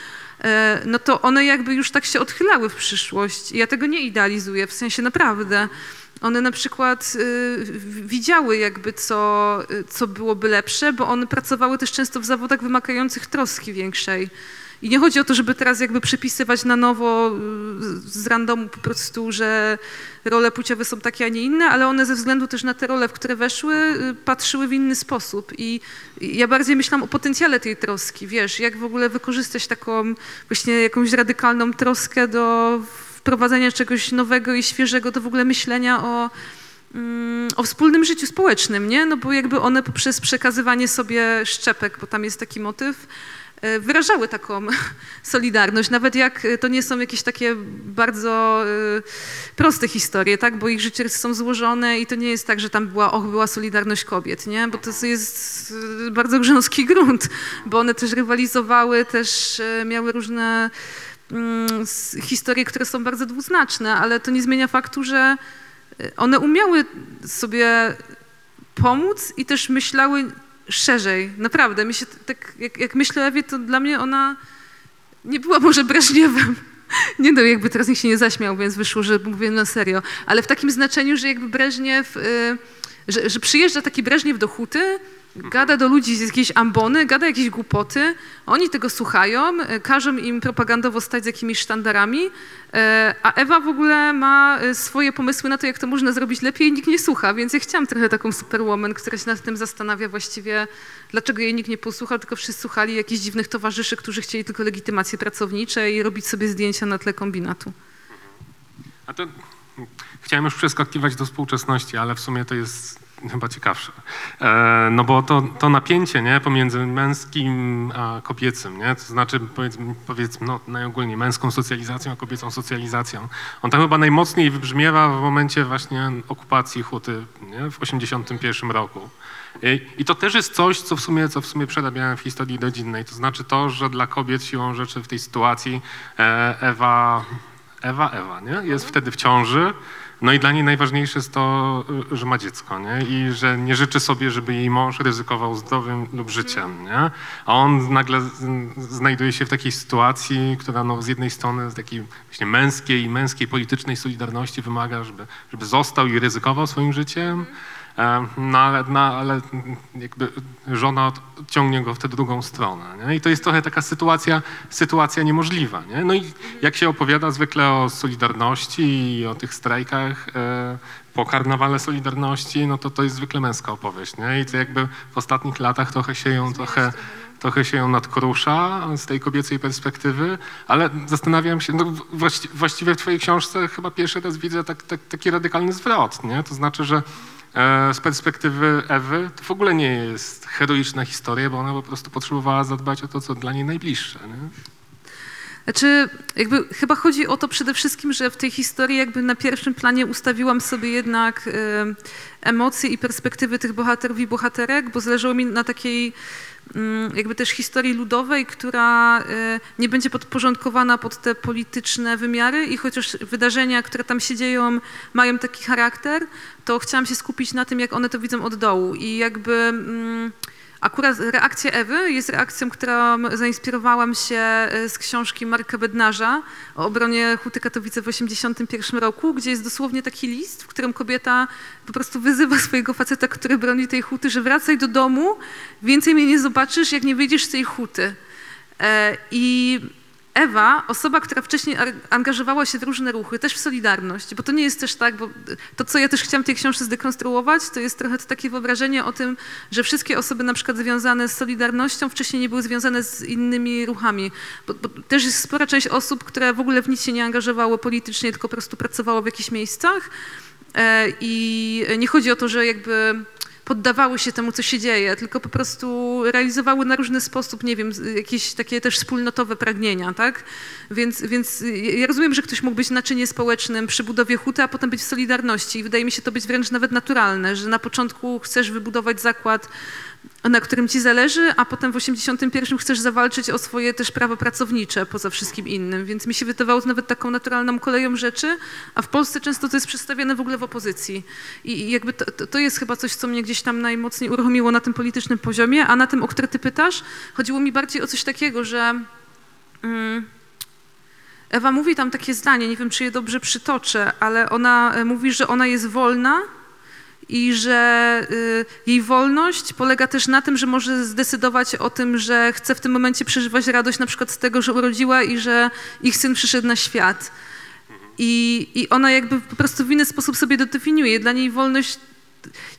e, no to one jakby już tak się odchylały w przyszłość. Ja tego nie idealizuję, w sensie naprawdę. One na przykład y, widziały jakby co, y, co byłoby lepsze, bo one pracowały też często w zawodach wymagających troski większej. I nie chodzi o to, żeby teraz jakby przepisywać na nowo y, z randomu po prostu, że role płciowe są takie, a nie inne, ale one ze względu też na te role, w które weszły, y, patrzyły w inny sposób. I ja bardziej myślałam o potencjale tej troski, wiesz, jak w ogóle wykorzystać taką właśnie jakąś radykalną troskę do wprowadzenia czegoś nowego i świeżego, do w ogóle myślenia o, mm, o wspólnym życiu społecznym, nie? No bo jakby one poprzez przekazywanie sobie szczepek, bo tam jest taki motyw, e, wyrażały taką solidarność, nawet jak e, to nie są jakieś takie bardzo e, proste historie, tak, bo ich życiorysy są złożone i to nie jest tak, że tam była, och, była solidarność kobiet, nie, bo to jest bardzo grząski grunt, bo one też rywalizowały, też miały różne historie, które są bardzo dwuznaczne, ale to nie zmienia faktu, że e, one umiały sobie pomóc i też myślały szerzej. Naprawdę, mi się tak, jak, jak myślę o Ewie, to dla mnie ona nie była może Breżniewem. Nie no, jakby teraz nikt się nie zaśmiał, więc wyszło, że mówię na serio. Ale w takim znaczeniu, że jakby Breżniew, y, że, że przyjeżdża taki Breżniew do huty, gada do ludzi z jakiejś ambony, gada jakieś głupoty, oni tego słuchają, y, każą im propagandowo stać z jakimiś sztandarami, y, a Ewa w ogóle ma y, swoje pomysły na to, jak to można zrobić lepiej i nikt nie słucha, więc ja chciałam trochę taką superwoman, która się nad tym zastanawia właściwie, dlaczego jej nikt nie posłuchał, tylko wszyscy słuchali jakichś dziwnych towarzyszy, którzy chcieli tylko legitymacje pracownicze i robić sobie zdjęcia na tle kombinatu. A to chciałem już przeskakiwać do współczesności, ale w sumie to jest chyba ciekawsze. E, no bo to, to napięcie nie, pomiędzy męskim a kobiecym, nie, to znaczy powiedzmy, powiedzmy no, najogólniej męską socjalizacją a kobiecą socjalizacją, on tam chyba najmocniej wybrzmiewa w momencie właśnie okupacji Huty nie, w 1981 roku. I, I to też jest coś, co w sumie, co w sumie przerabiałem w historii rodzinnej. To znaczy to, że dla kobiet siłą rzeczy w tej sytuacji e, Ewa, Ewa, Ewa, nie? Jest wtedy w ciąży. No i dla niej najważniejsze jest to, y, że ma dziecko, nie? I że nie życzy sobie, żeby jej mąż ryzykował zdrowiem lub życiem, nie? A on nagle znajduje się w takiej sytuacji, która no, z jednej strony z takiej właśnie męskiej, męskiej politycznej solidarności wymaga, żeby, żeby został i ryzykował swoim życiem, E, No ale, no, ale jakby żona ciągnie go w tę drugą stronę. Nie? I to jest trochę taka sytuacja, sytuacja niemożliwa. Nie? No i jak się opowiada zwykle o Solidarności i o tych strajkach e, po karnawale Solidarności, no to to jest zwykle męska opowieść. Nie? I to jakby w ostatnich latach trochę się ją trochę trochę się ją nadkrusza z tej kobiecej perspektywy, ale zastanawiam się, no właści, właściwie w twojej książce chyba pierwszy raz widzę tak, tak, taki radykalny zwrot, nie? To znaczy, że z perspektywy Ewy to w ogóle nie jest heroiczna historia, bo ona po prostu potrzebowała zadbać o to, co dla niej najbliższe. Nie? Znaczy, jakby chyba chodzi o to przede wszystkim, że w tej historii jakby na pierwszym planie ustawiłam sobie jednak e, emocje i perspektywy tych bohaterów i bohaterek, bo zależało mi na takiej jakby też historii ludowej, która e, nie będzie podporządkowana pod te polityczne wymiary i chociaż wydarzenia, które tam się dzieją, mają taki charakter, to chciałam się skupić na tym, jak one to widzą od dołu. I jakby... Akurat reakcja Ewy jest reakcją, którą zainspirowałam się e, z książki Marka Bednarza o obronie Huty Katowice w 1981 roku, gdzie jest dosłownie taki list, w którym kobieta po prostu wyzywa swojego faceta, który broni tej huty, że wracaj do domu, więcej mnie nie zobaczysz, jak nie wyjdziesz z tej huty. E, I Ewa, osoba, która wcześniej angażowała się w różne ruchy, też w Solidarność, bo to nie jest też tak, bo to, co ja też chciałam tej książce zdekonstruować, to jest trochę takie wyobrażenie o tym, że wszystkie osoby na przykład związane z Solidarnością wcześniej nie były związane z innymi ruchami. Bo, bo też jest spora część osób, które w ogóle w nic się nie angażowało politycznie, tylko po prostu pracowało w jakichś miejscach. E, I nie chodzi o to, że jakby poddawały się temu, co się dzieje, tylko po prostu realizowały na różny sposób, nie wiem, jakieś takie też wspólnotowe pragnienia, tak? Więc, więc ja rozumiem, że ktoś mógł być naczyniem społecznym przy budowie huty, a potem być w Solidarności. I wydaje mi się to być wręcz nawet naturalne, że na początku chcesz wybudować zakład, na którym ci zależy, a potem w 81 chcesz zawalczyć o swoje też prawa pracownicze poza wszystkim innym. Więc mi się wydawało to nawet taką naturalną koleją rzeczy, a w Polsce często to jest przedstawiane w ogóle w opozycji. I jakby to, to- jest chyba coś, co mnie gdzieś tam najmocniej uruchomiło na tym politycznym poziomie, a na tym, o który ty pytasz, chodziło mi bardziej o coś takiego, że mm, Ewa mówi tam takie zdanie, nie wiem, czy je dobrze przytoczę, ale ona e, mówi, że ona jest wolna, i że y, jej wolność polega też na tym, że może zdecydować o tym, że chce w tym momencie przeżywać radość na przykład z tego, że urodziła i że ich syn przyszedł na świat. I, I ona jakby po prostu w inny sposób sobie to definiuje. Dla niej wolność,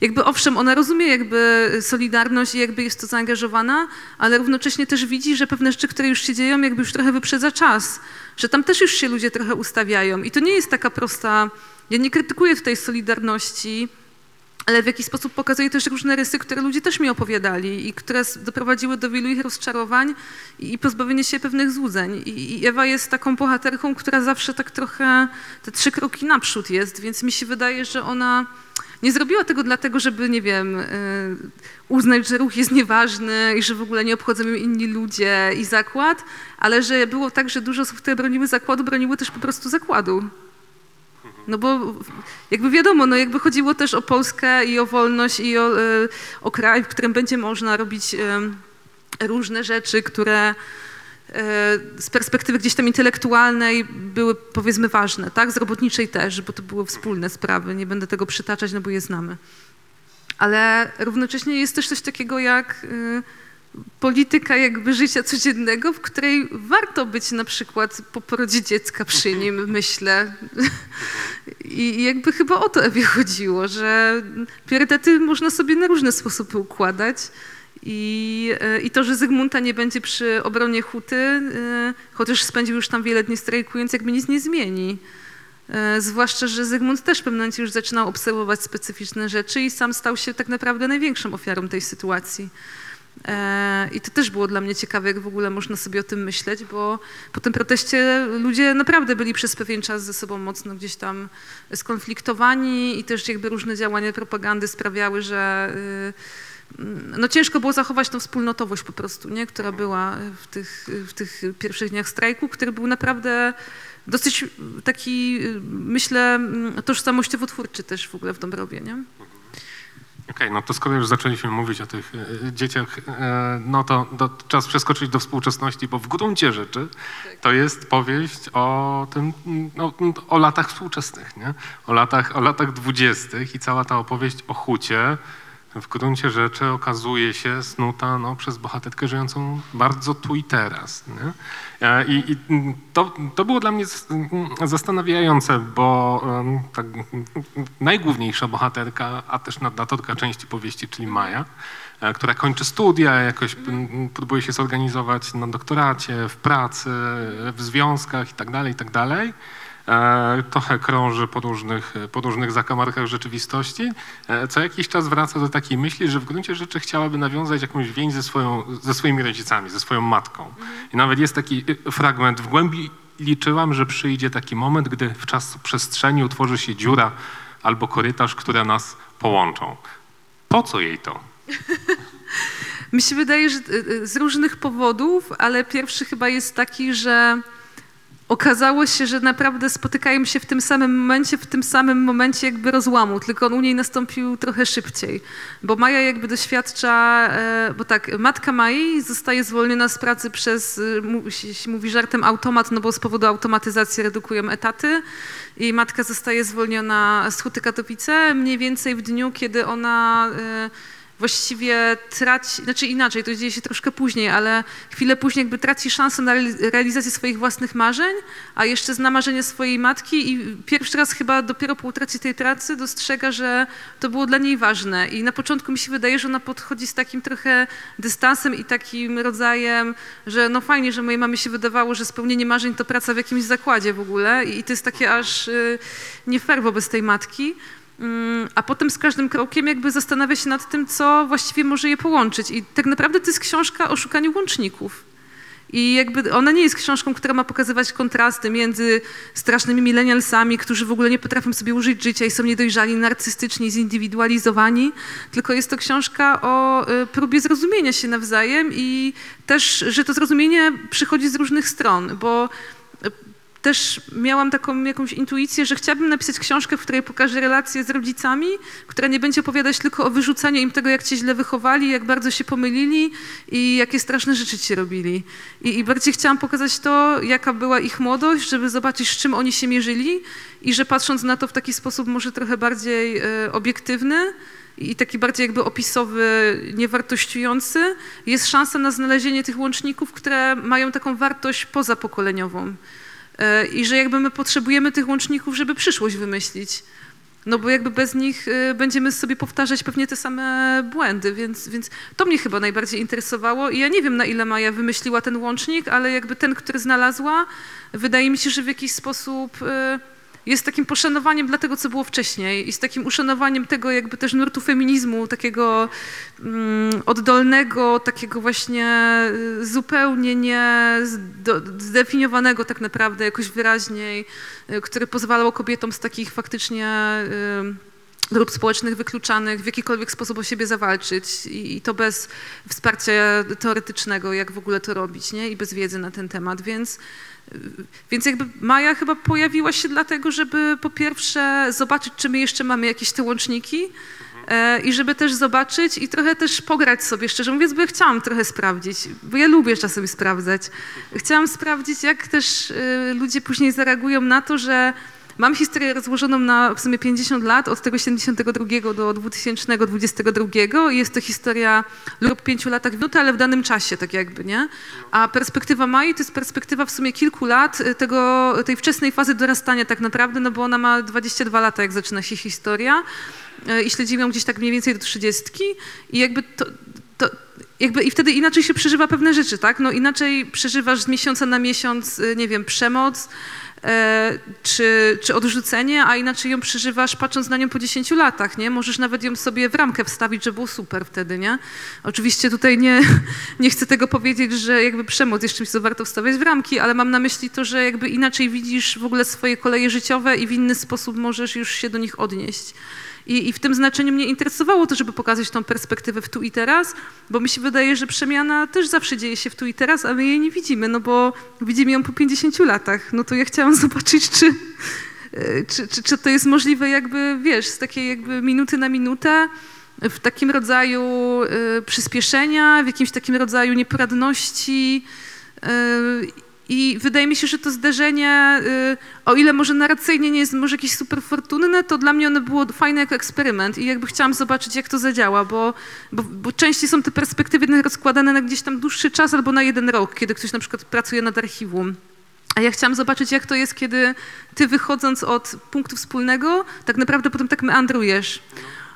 jakby owszem, ona rozumie jakby solidarność i jakby jest to zaangażowana, ale równocześnie też widzi, że pewne rzeczy, które już się dzieją, jakby już trochę wyprzedza czas. Że tam też już się ludzie trochę ustawiają. I to nie jest taka prosta... Ja nie krytykuję tutaj solidarności, ale w jakiś sposób pokazuje też różne rysy, które ludzie też mi opowiadali i które doprowadziły do wielu ich rozczarowań i, pozbawienia się pewnych złudzeń. I, Ewa jest taką bohaterką, która zawsze tak trochę te trzy kroki naprzód jest, więc mi się wydaje, że ona nie zrobiła tego dlatego, żeby, nie wiem, y, uznać, że ruch jest nieważny i że w ogóle nie obchodzą ją inni ludzie i zakład, ale że było tak, że dużo osób, które broniły zakładu, broniły też po prostu zakładu. No bo jakby wiadomo, no jakby chodziło też o Polskę i o wolność i o, e, o kraj, w którym będzie można robić em, różne rzeczy, które e, z perspektywy gdzieś tam intelektualnej były powiedzmy ważne, tak? Z robotniczej też, bo to były wspólne sprawy. Nie będę tego przytaczać, no bo je znamy. Ale równocześnie jest też coś takiego jak e, polityka jakby życia codziennego, w której warto być na przykład po porodzie dziecka przy nim, myślę. I jakby chyba o to Ewie chodziło, że priorytety można sobie na różne sposoby układać. I, e, I to, że Zygmunta nie będzie przy obronie Huty, e, chociaż spędził już tam wiele dni strajkując, jakby nic nie zmieni. E, Zwłaszcza, że Zygmunt też w pewnym momencie już zaczynał obserwować specyficzne rzeczy i sam stał się tak naprawdę największą ofiarą tej sytuacji. E, I to też było dla mnie ciekawe, jak w ogóle można sobie o tym myśleć, bo po tym proteście ludzie naprawdę byli przez pewien czas ze sobą mocno gdzieś tam skonfliktowani i też jakby różne działania propagandy sprawiały, że y, no ciężko było zachować tą wspólnotowość po prostu, nie? która była w tych, w tych pierwszych dniach strajku, który był naprawdę dosyć taki, y, myślę, mm, tożsamościowo twórczy też w ogóle w Dąbrowie, nie? Okej, no to skoro już zaczęliśmy mówić o tych e, dzieciach, e, no to, to czas przeskoczyć do współczesności, bo w gruncie rzeczy to jest powieść o tym, no, o latach współczesnych, nie? O latach, o latach dwudziestych i cała ta opowieść o hucie w gruncie rzeczy okazuje się snuta no, przez bohaterkę żyjącą bardzo tu i teraz. E, I, i to, to było dla mnie zastanawiające, bo tak, najgłówniejsza bohaterka, a też narratorka części powieści, czyli Maja, e, która kończy studia, jakoś próbuje się zorganizować na doktoracie, w pracy, w związkach itd., itd., e, trochę krąży po różnych, po różnych zakamarkach rzeczywistości. E, co jakiś czas wraca do takiej myśli, że w gruncie rzeczy chciałaby nawiązać jakąś więź ze, swoją, ze swoimi rodzicami, ze swoją matką. I nawet jest taki y, fragment w głębi liczyłam, że przyjdzie taki moment, gdy w czas przestrzeni utworzy się dziura albo korytarz, które nas połączą. Po co jej to? Mi się wydaje, że y, y, z różnych powodów, ale pierwszy chyba jest taki, że okazało się, że naprawdę spotykają się w tym samym momencie, w tym samym momencie jakby rozłamu, tylko on u niej nastąpił trochę szybciej. Bo Maja jakby doświadcza, e, bo tak, matka Mai zostaje zwolniona z pracy przez, się mówi żartem, automat, no bo z powodu automatyzacji redukują etaty i matka zostaje zwolniona z Huty Katowice mniej więcej w dniu, kiedy ona e, właściwie traci, znaczy inaczej, to dzieje się troszkę później, ale chwilę później jakby traci szansę na reali- realizację swoich własnych marzeń, a jeszcze zna marzenie swojej matki i pierwszy raz chyba dopiero po utracie tej pracy dostrzega, że to było dla niej ważne. I na początku mi się wydaje, że ona podchodzi z takim trochę dystansem i takim rodzajem, że no fajnie, że mojej mamie się wydawało, że spełnienie marzeń to praca w jakimś zakładzie w ogóle i to jest takie aż y, nie fair wobec tej matki. Mm, A potem z każdym krokiem jakby zastanawia się nad tym, co właściwie może je połączyć. I tak naprawdę to jest książka o szukaniu łączników. I jakby ona nie jest książką, która ma pokazywać kontrasty między strasznymi millennialsami, którzy w ogóle nie potrafią sobie użyć życia i są niedojrzali, narcystyczni, zindywidualizowani, tylko jest to książka o y, próbie zrozumienia się nawzajem i też, że to zrozumienie przychodzi z różnych stron, bo też miałam taką jakąś intuicję, że chciałabym napisać książkę, w której pokażę relacje z rodzicami, która nie będzie opowiadać tylko o wyrzucaniu im tego, jak cię źle wychowali, jak bardzo się pomylili i jakie straszne rzeczy ci robili. I, I bardziej chciałam pokazać to, jaka była ich młodość, żeby zobaczyć, z czym oni się mierzyli i że patrząc na to w taki sposób może trochę bardziej e, obiektywny, i taki bardziej jakby opisowy, niewartościujący, jest szansa na znalezienie tych łączników, które mają taką wartość pozapokoleniową. I że jakby my potrzebujemy tych łączników, żeby przyszłość wymyślić. No bo jakby bez nich e, będziemy sobie powtarzać pewnie te same błędy, więc, więc to mnie chyba najbardziej interesowało i ja nie wiem na ile Maja wymyśliła ten łącznik, ale jakby ten, który znalazła, wydaje mi się, że w jakiś sposób e, jest takim poszanowaniem dla tego, co było wcześniej i z takim uszanowaniem tego jakby też nurtu feminizmu, takiego mm, oddolnego, takiego właśnie y, zupełnie nie zdefiniowanego tak naprawdę jakoś wyraźniej, y, który pozwalał kobietom z takich faktycznie y, grup społecznych wykluczanych w jakikolwiek sposób o siebie zawalczyć i, i to bez wsparcia teoretycznego, jak w ogóle to robić, nie? I bez wiedzy na ten temat, więc więc jakby Maja chyba pojawiła się dlatego, żeby po pierwsze zobaczyć, czy my jeszcze mamy jakieś te łączniki e, i żeby też zobaczyć i trochę też pograć sobie, szczerze mówiąc, bo ja chciałam trochę sprawdzić, bo ja lubię czasem sprawdzać. Chciałam sprawdzić, jak też e, ludzie później zareagują na to, że mam historię rozłożoną na w sumie 50 lat, od tego 72 do 2022 i jest to historia lub 5 latach minuty, ale w danym czasie, tak jakby, nie? A perspektywa Mai to jest perspektywa w sumie kilku lat y, tego, tej wczesnej fazy dorastania tak naprawdę, no bo ona ma 22 lata, jak zaczyna się historia y, i śledzimy ją gdzieś tak mniej więcej do 30 i jakby to, to jakby i wtedy inaczej się przeżywa pewne rzeczy, tak? No inaczej przeżywasz z miesiąca na miesiąc, y, nie wiem, przemoc, czy, czy odrzucenie, a inaczej ją przeżywasz patrząc na nią po 10 latach, nie? Możesz nawet ją sobie w ramkę wstawić, że było super wtedy, nie? Oczywiście tutaj nie, nie chcę tego powiedzieć, że jakby przemoc jest czymś, co warto wstawiać w ramki, ale mam na myśli to, że jakby inaczej widzisz w ogóle swoje koleje życiowe i w inny sposób możesz już się do nich odnieść. I, I w tym znaczeniu mnie interesowało to, żeby pokazać tą perspektywę w tu i teraz, bo mi się wydaje, że przemiana też zawsze dzieje się w tu i teraz, a my jej nie widzimy, no bo widzimy ją po 50 latach. No to ja chciałam zobaczyć, czy, e, czy, czy, czy to jest możliwe jakby, wiesz, z takiej jakby minuty na minutę, w takim rodzaju e, przyspieszenia, w jakimś takim rodzaju nieporadności. I wydaje mi się, że to zderzenie, y, o ile może narracyjnie nie jest może jakieś super fortunne, to dla mnie ono było fajne jako eksperyment i jakby chciałam zobaczyć, jak to zadziała, bo, bo, bo częściej są te perspektywy rozkładane na gdzieś tam dłuższy czas albo na jeden rok, kiedy ktoś na przykład pracuje nad archiwum. A ja chciałam zobaczyć, jak to jest, kiedy ty wychodząc od punktu wspólnego, tak naprawdę potem tak meandrujesz.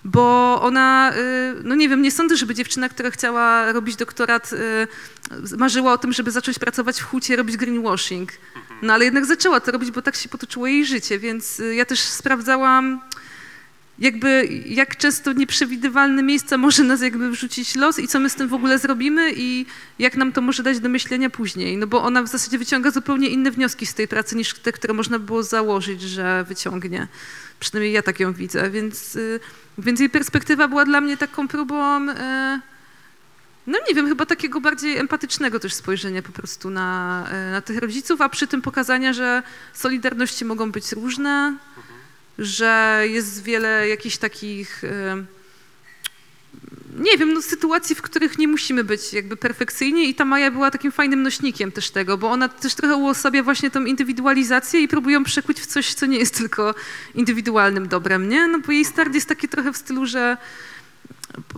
Bo ona, y, no nie wiem, nie sądzę, żeby dziewczyna, która chciała robić doktorat, y, marzyła o tym, żeby zacząć pracować w hucie, robić greenwashing. No ale jednak zaczęła to robić, bo tak się potoczyło jej życie, więc y, ja też sprawdzałam jakby jak często nieprzewidywalne miejsca może nas jakby wrzucić los i co my z tym w ogóle zrobimy i jak nam to może dać do myślenia później. No bo ona w zasadzie wyciąga zupełnie inne wnioski z tej pracy niż te, które można było założyć, że wyciągnie. Przynajmniej ja tak ją widzę, więc, y, więc jej perspektywa była dla mnie taką próbą, y, no nie wiem, chyba takiego bardziej empatycznego też spojrzenia po prostu na, y, na tych rodziców, a przy tym pokazania, że solidarności mogą być różne, że jest wiele jakichś takich, nie wiem, no, sytuacji, w których nie musimy być jakby perfekcyjni i ta Maja była takim fajnym nośnikiem też tego, bo ona też trochę uosabia właśnie tą indywidualizację i próbują przekuć w coś, co nie jest tylko indywidualnym dobrem, nie? No bo jej start jest taki trochę w stylu, że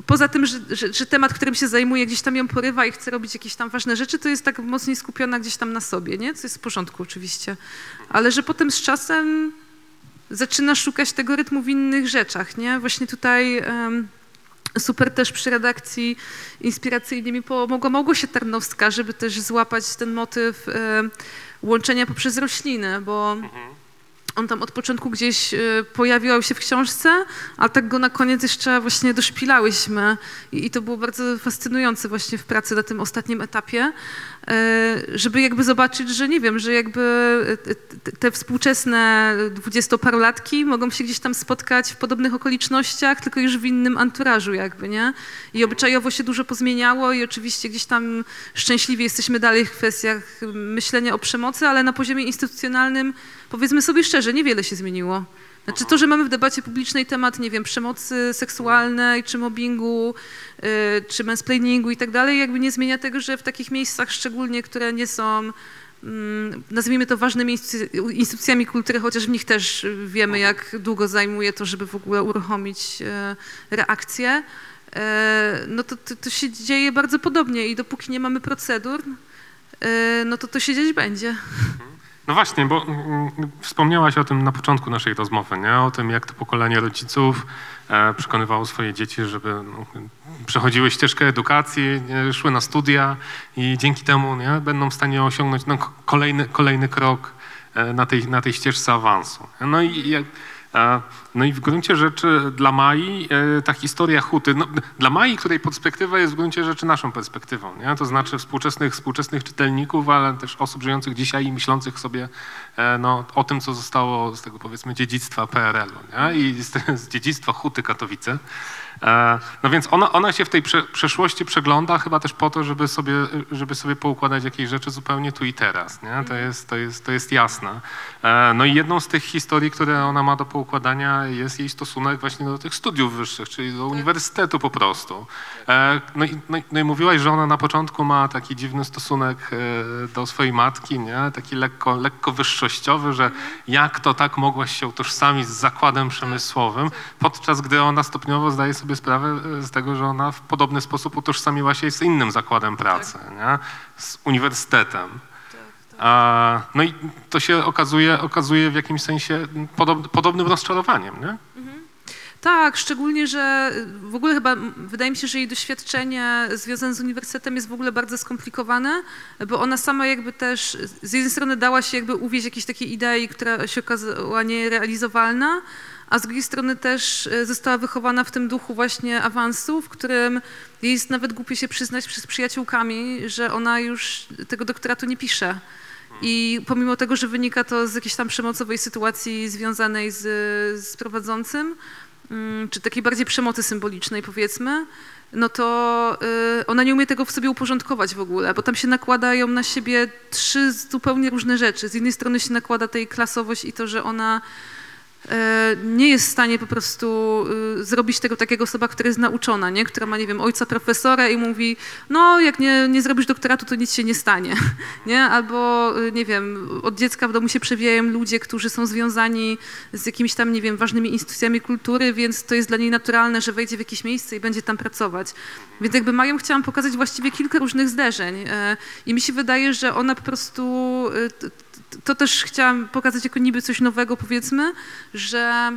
poza tym, że, że, że, temat, którym się zajmuje, gdzieś tam ją porywa i chce robić jakieś tam ważne rzeczy, to jest tak mocniej skupiona gdzieś tam na sobie, nie? Co jest w porządku oczywiście. Ale że potem z czasem zaczyna szukać tego rytmu w innych rzeczach, nie? Właśnie tutaj um, super też przy redakcji inspiracyjnie mi pomogła Małgosia Tarnowska, żeby też złapać ten motyw um, łączenia poprzez rośliny, bo mhm. On tam od początku gdzieś y, pojawiał się w książce, a tak go na koniec jeszcze właśnie doszpilałyśmy i, to było bardzo fascynujące właśnie w pracy na tym ostatnim etapie, E, żeby jakby zobaczyć, że nie wiem, że jakby e, te współczesne dwudziestoparolatki mogą się gdzieś tam spotkać w podobnych okolicznościach, tylko już w innym anturażu jakby, nie? I obyczajowo się dużo pozmieniało i oczywiście gdzieś tam szczęśliwie jesteśmy dalej w kwestiach myślenia o przemocy, ale na poziomie instytucjonalnym powiedzmy sobie szczerze, niewiele się zmieniło. Znaczy to, że mamy w debacie publicznej temat, nie wiem, przemocy seksualnej, czy mobbingu, yy, czy mansplainingu i tak dalej, jakby nie zmienia tego, że w takich miejscach szczególnie, które nie są, mm, nazwijmy to ważnymi instytucjami kultury, chociaż w nich też wiemy, jak długo zajmuje to, żeby w ogóle uruchomić yy, reakcję, yy, no to, to, to, się dzieje bardzo podobnie i dopóki nie mamy procedur, no to to się dziać będzie. No właśnie, bo mm, mm, wspomniałaś o tym na początku naszej rozmowy, nie? o tym, jak to pokolenie rodziców e, przekonywało swoje dzieci, żeby no, przechodziły ścieżkę edukacji, szły na studia i dzięki temu nie? będą w stanie osiągnąć no, kolejny, kolejny krok e, na, tej, na tej ścieżce awansu. No i jak, no i w gruncie rzeczy dla Mai e, ta historia huty, no, dla Mai, której perspektywa jest w gruncie rzeczy naszą perspektywą, nie? to znaczy współczesnych, współczesnych czytelników, ale też osób żyjących dzisiaj i myślących sobie e, no, o tym, co zostało z tego powiedzmy dziedzictwa PRL-u i z, z dziedzictwa huty Katowice. E, no więc ona, ona się w tej prze, przeszłości przegląda chyba też po to, żeby sobie, żeby sobie poukładać jakieś rzeczy zupełnie tu i teraz. Nie? To, mhm. jest, to, jest, to jest jasne. E, no i jedną z tych historii, które ona ma do poukładania jest jej stosunek właśnie do tych studiów wyższych, czyli do tak. uniwersytetu po prostu. E, no i, no, no i mówiłaś, że ona na początku ma taki dziwny stosunek do swojej matki, nie? taki lekko, lekko wyższościowy, że mhm. jak to tak mogłaś się utożsamić z zakładem przemysłowym, podczas gdy ona stopniowo zdaje sobie sobie sprawę e, z tego, że ona w podobny sposób utożsamiła się z innym zakładem pracy, tak. nie? z uniwersytetem. Tak, tak. A, no i to się okazuje, okazuje w jakimś sensie podob, podobnym rozczarowaniem. Nie? Mhm. Tak, szczególnie, że w ogóle chyba wydaje mi się, że jej doświadczenie związane z uniwersytetem jest w ogóle bardzo skomplikowane, bo ona sama jakby też z jednej strony dała się jakby uwieść jakiejś takiej idei, która się okazała nierealizowalna, a z drugiej strony też e, została wychowana w tym duchu właśnie awansu, w którym jest nawet głupie się przyznać przed przyjaciółkami, że ona już tego doktoratu nie pisze. I pomimo tego, że wynika to z jakiejś tam przemocowej sytuacji związanej z, z prowadzącym, mm, czy takiej bardziej przemocy symbolicznej powiedzmy, no to y, ona nie umie tego w sobie uporządkować w ogóle, bo tam się nakładają na siebie trzy zupełnie różne rzeczy. Z jednej strony się nakłada tej klasowość i to, że ona nie jest w stanie po prostu y, zrobić tego takiego osoba, która jest nauczona, nie? która ma, nie wiem, ojca profesora i mówi, no jak nie, nie zrobisz doktoratu, to nic się nie stanie. Nie? Albo, y, nie wiem, od dziecka w domu się przewijają ludzie, którzy są związani z jakimiś tam, nie wiem, ważnymi instytucjami kultury, więc to jest dla niej naturalne, że wejdzie w jakieś miejsce i będzie tam pracować. Więc jakby Mają chciałam pokazać właściwie kilka różnych zderzeń e, i mi się wydaje, że ona po prostu y, to też chciałam pokazać jako niby coś nowego, powiedzmy, że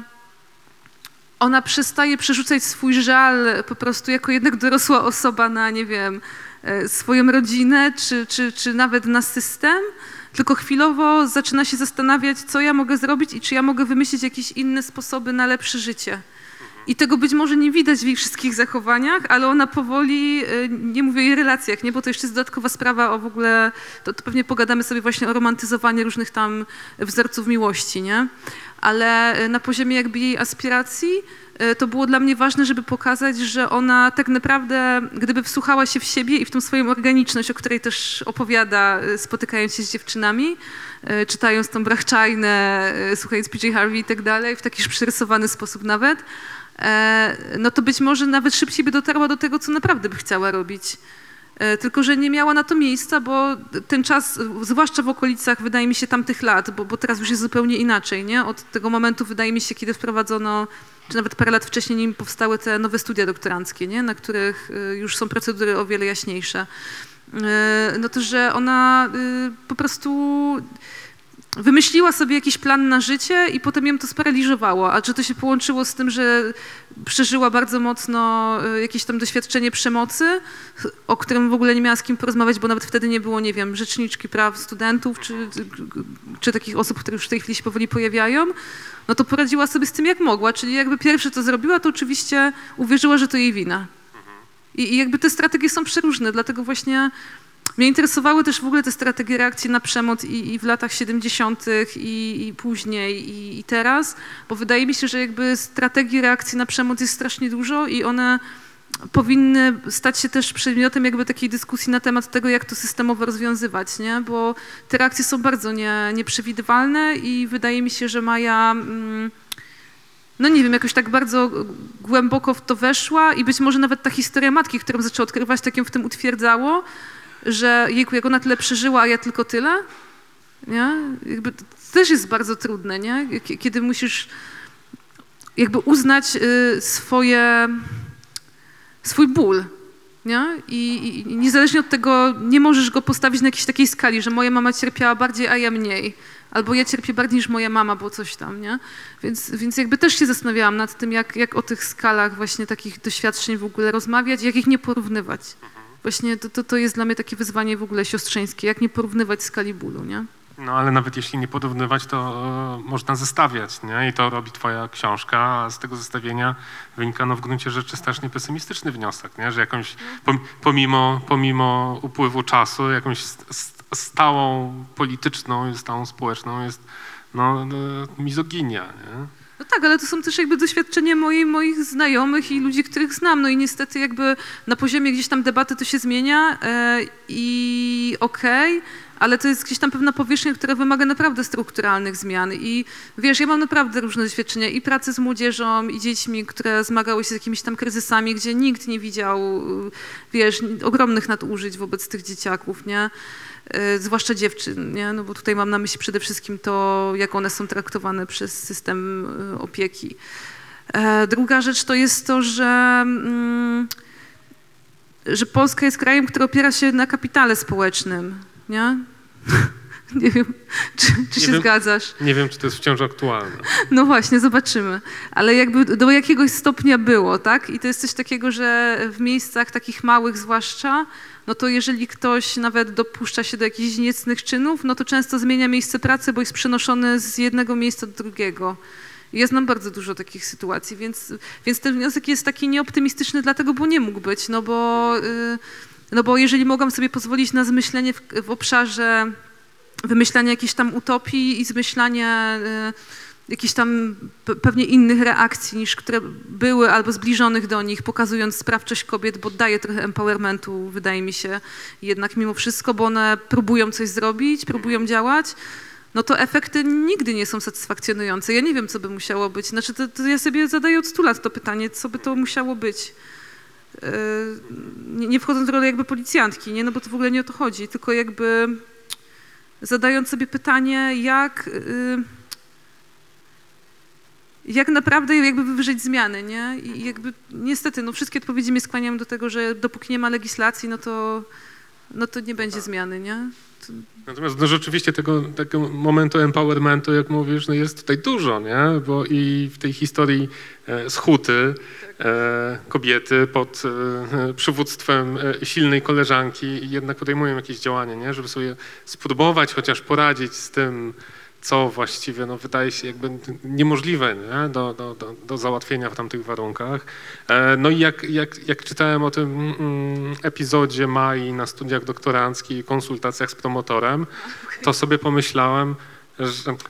ona przestaje przerzucać swój żal po prostu jako jednak dorosła osoba na, nie wiem, e, swoją rodzinę, czy, czy, czy nawet na system, tylko chwilowo zaczyna się zastanawiać, co ja mogę zrobić i czy ja mogę wymyślić jakieś inne sposoby na lepsze życie. I tego być może nie widać w jej wszystkich zachowaniach, ale ona powoli, y, nie mówię o jej relacjach, nie, bo to jeszcze jest dodatkowa sprawa o w ogóle, to, to pewnie pogadamy sobie właśnie o romantyzowaniu różnych tam wzorców miłości, nie? Ale y, na poziomie jakby jej aspiracji y, to było dla mnie ważne, żeby pokazać, że ona tak naprawdę, gdyby wsłuchała się w siebie i w tą swoją organiczność, o której też opowiada, spotykając się z dziewczynami, czytając tą Brachczajnę, słuchając PJ Harvey i tak dalej, w taki przerysowany sposób nawet, e, no to być może nawet szybciej by dotarła do tego, co naprawdę by chciała robić. E, Tylko, że nie miała na to miejsca, bo ten czas, zwłaszcza w okolicach, wydaje mi się, tamtych lat, bo, bo teraz już jest zupełnie inaczej, nie? Od tego momentu, wydaje mi się, kiedy wprowadzono, czy nawet parę lat wcześniej, nim powstały te nowe studia doktoranckie, nie? Na których y, już są procedury o wiele jaśniejsze. E, No to, że ona po prostu wymyśliła sobie jakiś plan na życie i potem ją to sparaliżowało, a że to się połączyło z tym, że przeżyła bardzo mocno y, jakieś tam doświadczenie przemocy, o którym w ogóle nie miała z kim porozmawiać, bo nawet wtedy nie było, nie wiem, rzeczniczki praw studentów, czy, czy takich osób, które już w tej chwili się powoli pojawiają, no to poradziła sobie z tym jak mogła, czyli jakby pierwsze co zrobiła, to oczywiście uwierzyła, że to jej wina. I, I jakby te strategie są przeróżne, dlatego właśnie mnie interesowały też w ogóle te strategie reakcji na przemoc i, i w latach 70. I, i później i, i teraz, bo wydaje mi się, że jakby strategii reakcji na przemoc jest strasznie dużo i one powinny stać się też przedmiotem jakby takiej dyskusji na temat tego, jak to systemowo rozwiązywać, nie? Bo te reakcje są bardzo nie, nieprzewidywalne i wydaje mi się, że Maja... Mm, no nie wiem, jakoś tak bardzo głęboko w to weszła i być może nawet ta historia matki, którą zaczęła odkrywać, tak ją w tym utwierdzało, że jejku, jak ona tyle przeżyła, a ja tylko tyle, nie? Jakby to też jest bardzo trudne, nie? Kiedy musisz jakby uznać y, swoje, swój ból, nie? I, I niezależnie od tego nie możesz go postawić na jakiejś takiej skali, że moja mama cierpiała bardziej, a ja mniej. Albo ja cierpię bardziej niż moja mama, bo coś tam, nie? Więc, więc jakby też się zastanawiałam nad tym, jak, jak o tych skalach właśnie takich doświadczeń w ogóle rozmawiać, jak ich nie porównywać. Właśnie to, to, to jest dla mnie takie wyzwanie w ogóle siostrzeńskie, jak nie porównywać skali bólu, nie? No ale nawet jeśli nie porównywać, to e, można zestawiać, nie? I to robi twoja książka, a z tego zestawienia wynika no w gruncie rzeczy strasznie pesymistyczny wniosek, nie? Że jakąś, pom- pomimo, pomimo upływu czasu, jakąś st- st- stałą polityczną, stałą społeczną jest no, e, mizoginia, nie? No tak, ale to są też jakby doświadczenia mojej, moich znajomych i ludzi, których znam. No i niestety jakby na poziomie gdzieś tam debaty to się zmienia e, i okej, ale to jest gdzieś tam pewna powierzchnia, która wymaga naprawdę strukturalnych zmian. I wiesz, ja mam naprawdę różne doświadczenia i pracy z młodzieżą, i dziećmi, które zmagały się z jakimiś tam kryzysami, gdzie nikt nie widział, wiesz, ogromnych nadużyć wobec tych dzieciaków, nie? E, zwłaszcza dziewczyn, nie? No bo tutaj mam na myśli przede wszystkim to, jak one są traktowane przez system e, opieki. E, Druga rzecz to jest to, że, mm, że Polska jest krajem, który opiera się na kapitale społecznym, nie? Nie wiem, czy, czy Nie się wiem. zgadzasz. Nie wiem, czy to jest wciąż aktualne. No właśnie, zobaczymy. Ale jakby do jakiegoś stopnia było, tak? I to jest coś takiego, że w miejscach takich małych zwłaszcza, no to jeżeli ktoś nawet dopuszcza się do jakichś niecnych czynów, no to często zmienia miejsce pracy, bo jest przenoszony z jednego miejsca do drugiego. Ja znam bardzo dużo takich sytuacji, więc, więc ten wniosek jest taki nieoptymistyczny dlatego, bo nie mógł być, no bo, y, no bo jeżeli mogłam sobie pozwolić na zmyślenie w, w obszarze wymyślania jakiejś tam utopii i zmyślania y, jakichś tam pe- pewnie innych reakcji niż które były albo zbliżonych do nich, pokazując sprawczość kobiet, bo daje trochę empowermentu, wydaje mi się, jednak mimo wszystko, bo one próbują coś zrobić, próbują działać, no to efekty nigdy nie są satysfakcjonujące. Ja nie wiem, co by musiało być. Znaczy, to, to ja sobie zadaję od stu lat to pytanie, co by to musiało być. Yy, nie, nie wchodząc w rolę jakby policjantki, nie? No bo to w ogóle nie o to chodzi, tylko jakby zadając sobie pytanie, jak, y, jak naprawdę jakby wywrzeć zmiany, nie? I jakby niestety, no wszystkie odpowiedzi mnie skłaniają do tego, że dopóki nie ma legislacji, no to, no to nie będzie zmiany, nie? To, Natomiast no, rzeczywiście tego, tego momentu empowermentu, jak mówisz, no jest tutaj dużo, nie? Bo i w tej historii e, z Huty e, kobiety pod e, przywództwem e, silnej koleżanki jednak podejmują jakieś działania, nie? Żeby sobie spróbować chociaż poradzić z tym, co właściwie no, wydaje się jakby niemożliwe nie? Do, do, do, do załatwienia w tamtych warunkach. E, No i jak, jak, jak czytałem o tym mm, epizodzie Mai na studiach doktoranckich i konsultacjach z promotorem, to sobie pomyślałem,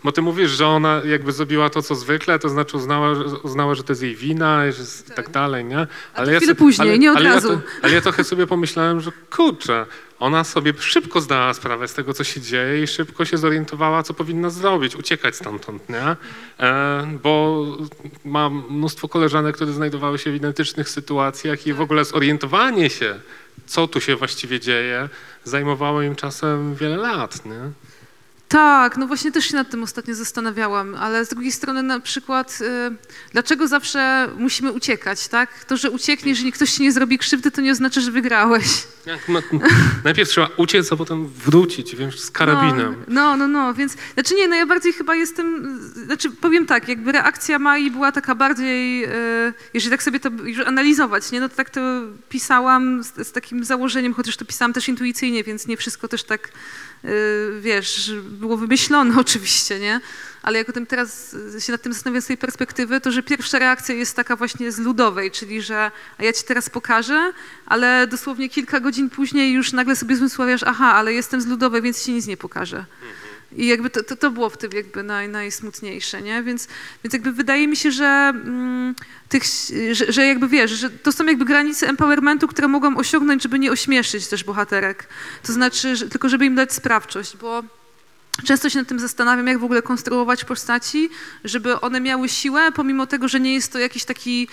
bo ty mówisz, że ona jakby zrobiła to, co zwykle, to znaczy uznała, że- uznała że to jest jej wina i jest tak dalej, nie? to chwilę później, ale, nie od ale razu. Ja to, ale ja trochę sobie pomyślałem, że kurczę, ona sobie szybko zdała sprawę z tego, co się dzieje i szybko się zorientowała, co powinna zrobić, uciekać stamtąd, nie? E, bo mam mnóstwo koleżanek, które znajdowały się w identycznych sytuacjach i w ogóle zorientowanie się, co tu się właściwie dzieje, zajmowało im czasem wiele lat, nie? Tak, no właśnie też się nad tym ostatnio zastanawiałam, ale z drugiej strony na przykład, y, dlaczego zawsze musimy uciekać, tak? To, że uciekniesz i ktoś ci nie zrobi krzywdy, to nie oznacza, że wygrałeś. Jak, no, najpierw trzeba uciec, a potem wrócić, wiesz, z karabinem. No, no, no, więc, znaczy nie, no ja bardziej chyba jestem, znaczy powiem tak, jakby reakcja Mai była taka bardziej, e, jeżeli tak sobie to już analizować, nie, no to tak to pisałam z, z takim założeniem, chociaż to pisałam też intuicyjnie, więc nie wszystko też tak, wiesz, było wymyślone oczywiście, nie, ale jak o tym teraz się nad tym zastanawiam z tej perspektywy, to że pierwsza reakcja jest taka właśnie z ludowej, czyli że a ja ci teraz pokażę, ale dosłownie kilka godzin później już nagle sobie zmysławiasz, aha, ale jestem z ludowej, więc ci nic nie pokażę. I jakby to, to, to było w tym jakby naj, najsmutniejsze, nie? Więc, więc jakby wydaje mi się, że, mm, tych, że, że jakby wiesz, że to są jakby granice empowermentu, które mogłam osiągnąć, żeby nie ośmieszyć też bohaterek. To znaczy, że, tylko żeby im dać sprawczość, bo Często się nad tym zastanawiam, jak w ogóle konstruować postaci, żeby one miały siłę, pomimo tego, że nie jest to jakiś taki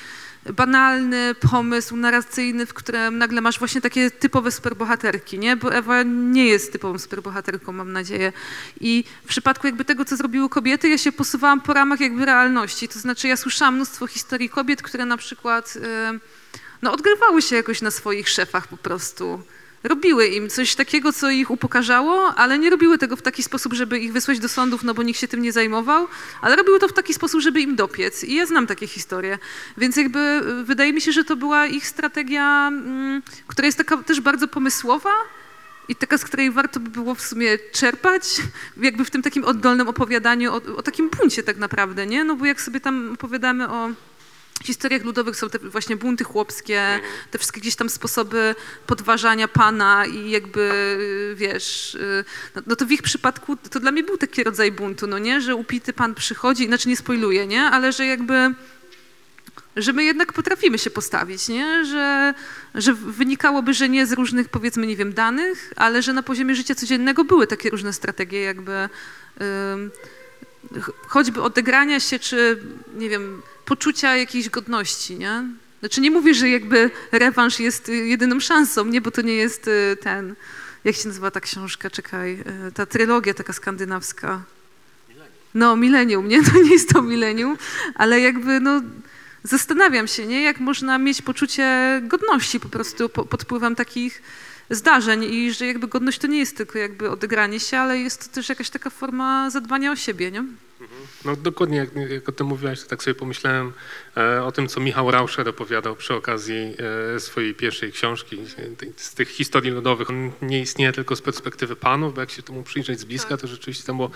banalny pomysł narracyjny, w którym nagle masz właśnie takie typowe superbohaterki, nie? Bo Ewa nie jest typową superbohaterką, mam nadzieję. I w przypadku jakby tego, co zrobiły kobiety, ja się posuwałam po ramach jakby realności. To znaczy ja słyszałam mnóstwo historii kobiet, które na przykład y, no, odgrywały się jakoś na swoich szefach po prostu robiły im coś takiego, co ich upokarzało, ale nie robiły tego w taki sposób, żeby ich wysłać do sądów, no bo nikt się tym nie zajmował, ale robiły to w taki sposób, żeby im dopiec. I ja znam takie historie. Więc jakby y, wydaje mi się, że to była ich strategia, mm, która jest taka też bardzo pomysłowa, i taka, z której warto by było w sumie czerpać, jakby w tym takim oddolnym opowiadaniu o, o takim buncie tak naprawdę, nie? No bo jak sobie tam opowiadamy o historiach ludowych są te właśnie bunty chłopskie, te wszystkie gdzieś tam sposoby podważania pana i jakby, y, wiesz, y, no, no to w ich przypadku to dla mnie był taki rodzaj buntu, no nie, że upity pan przychodzi, znaczy nie spoiluję, nie, ale że jakby że my jednak potrafimy się postawić, nie? Że, że wynikałoby, że nie z różnych, powiedzmy, nie wiem, danych, ale że na poziomie życia codziennego były takie różne strategie, jakby ch- choćby odegrania się, czy nie wiem, poczucia jakiejś godności, nie? Znaczy nie mówię, że jakby rewanż jest y, jedyną szansą, nie? Bo to nie jest y, ten, jak się nazywa ta książka, czekaj, y, ta trylogia taka skandynawska. No, milenium, nie? To nie jest to milenium, ale jakby, no, zastanawiam się, nie? Jak można mieć poczucie godności po prostu po, pod wpływem takich zdarzeń i że jakby godność to nie jest tylko jakby odegranie się, ale jest to też jakaś taka forma zadbania o siebie, nie? No dokładnie jak, jak o tym mówiłaś, to tak sobie pomyślałem e, o tym, co Michał Rauscher opowiadał przy okazji e, swojej pierwszej książki. Z tych historii ludowych. On nie istnieje tylko z perspektywy panów, bo jak się temu przyjrzeć z bliska, to rzeczywiście tam było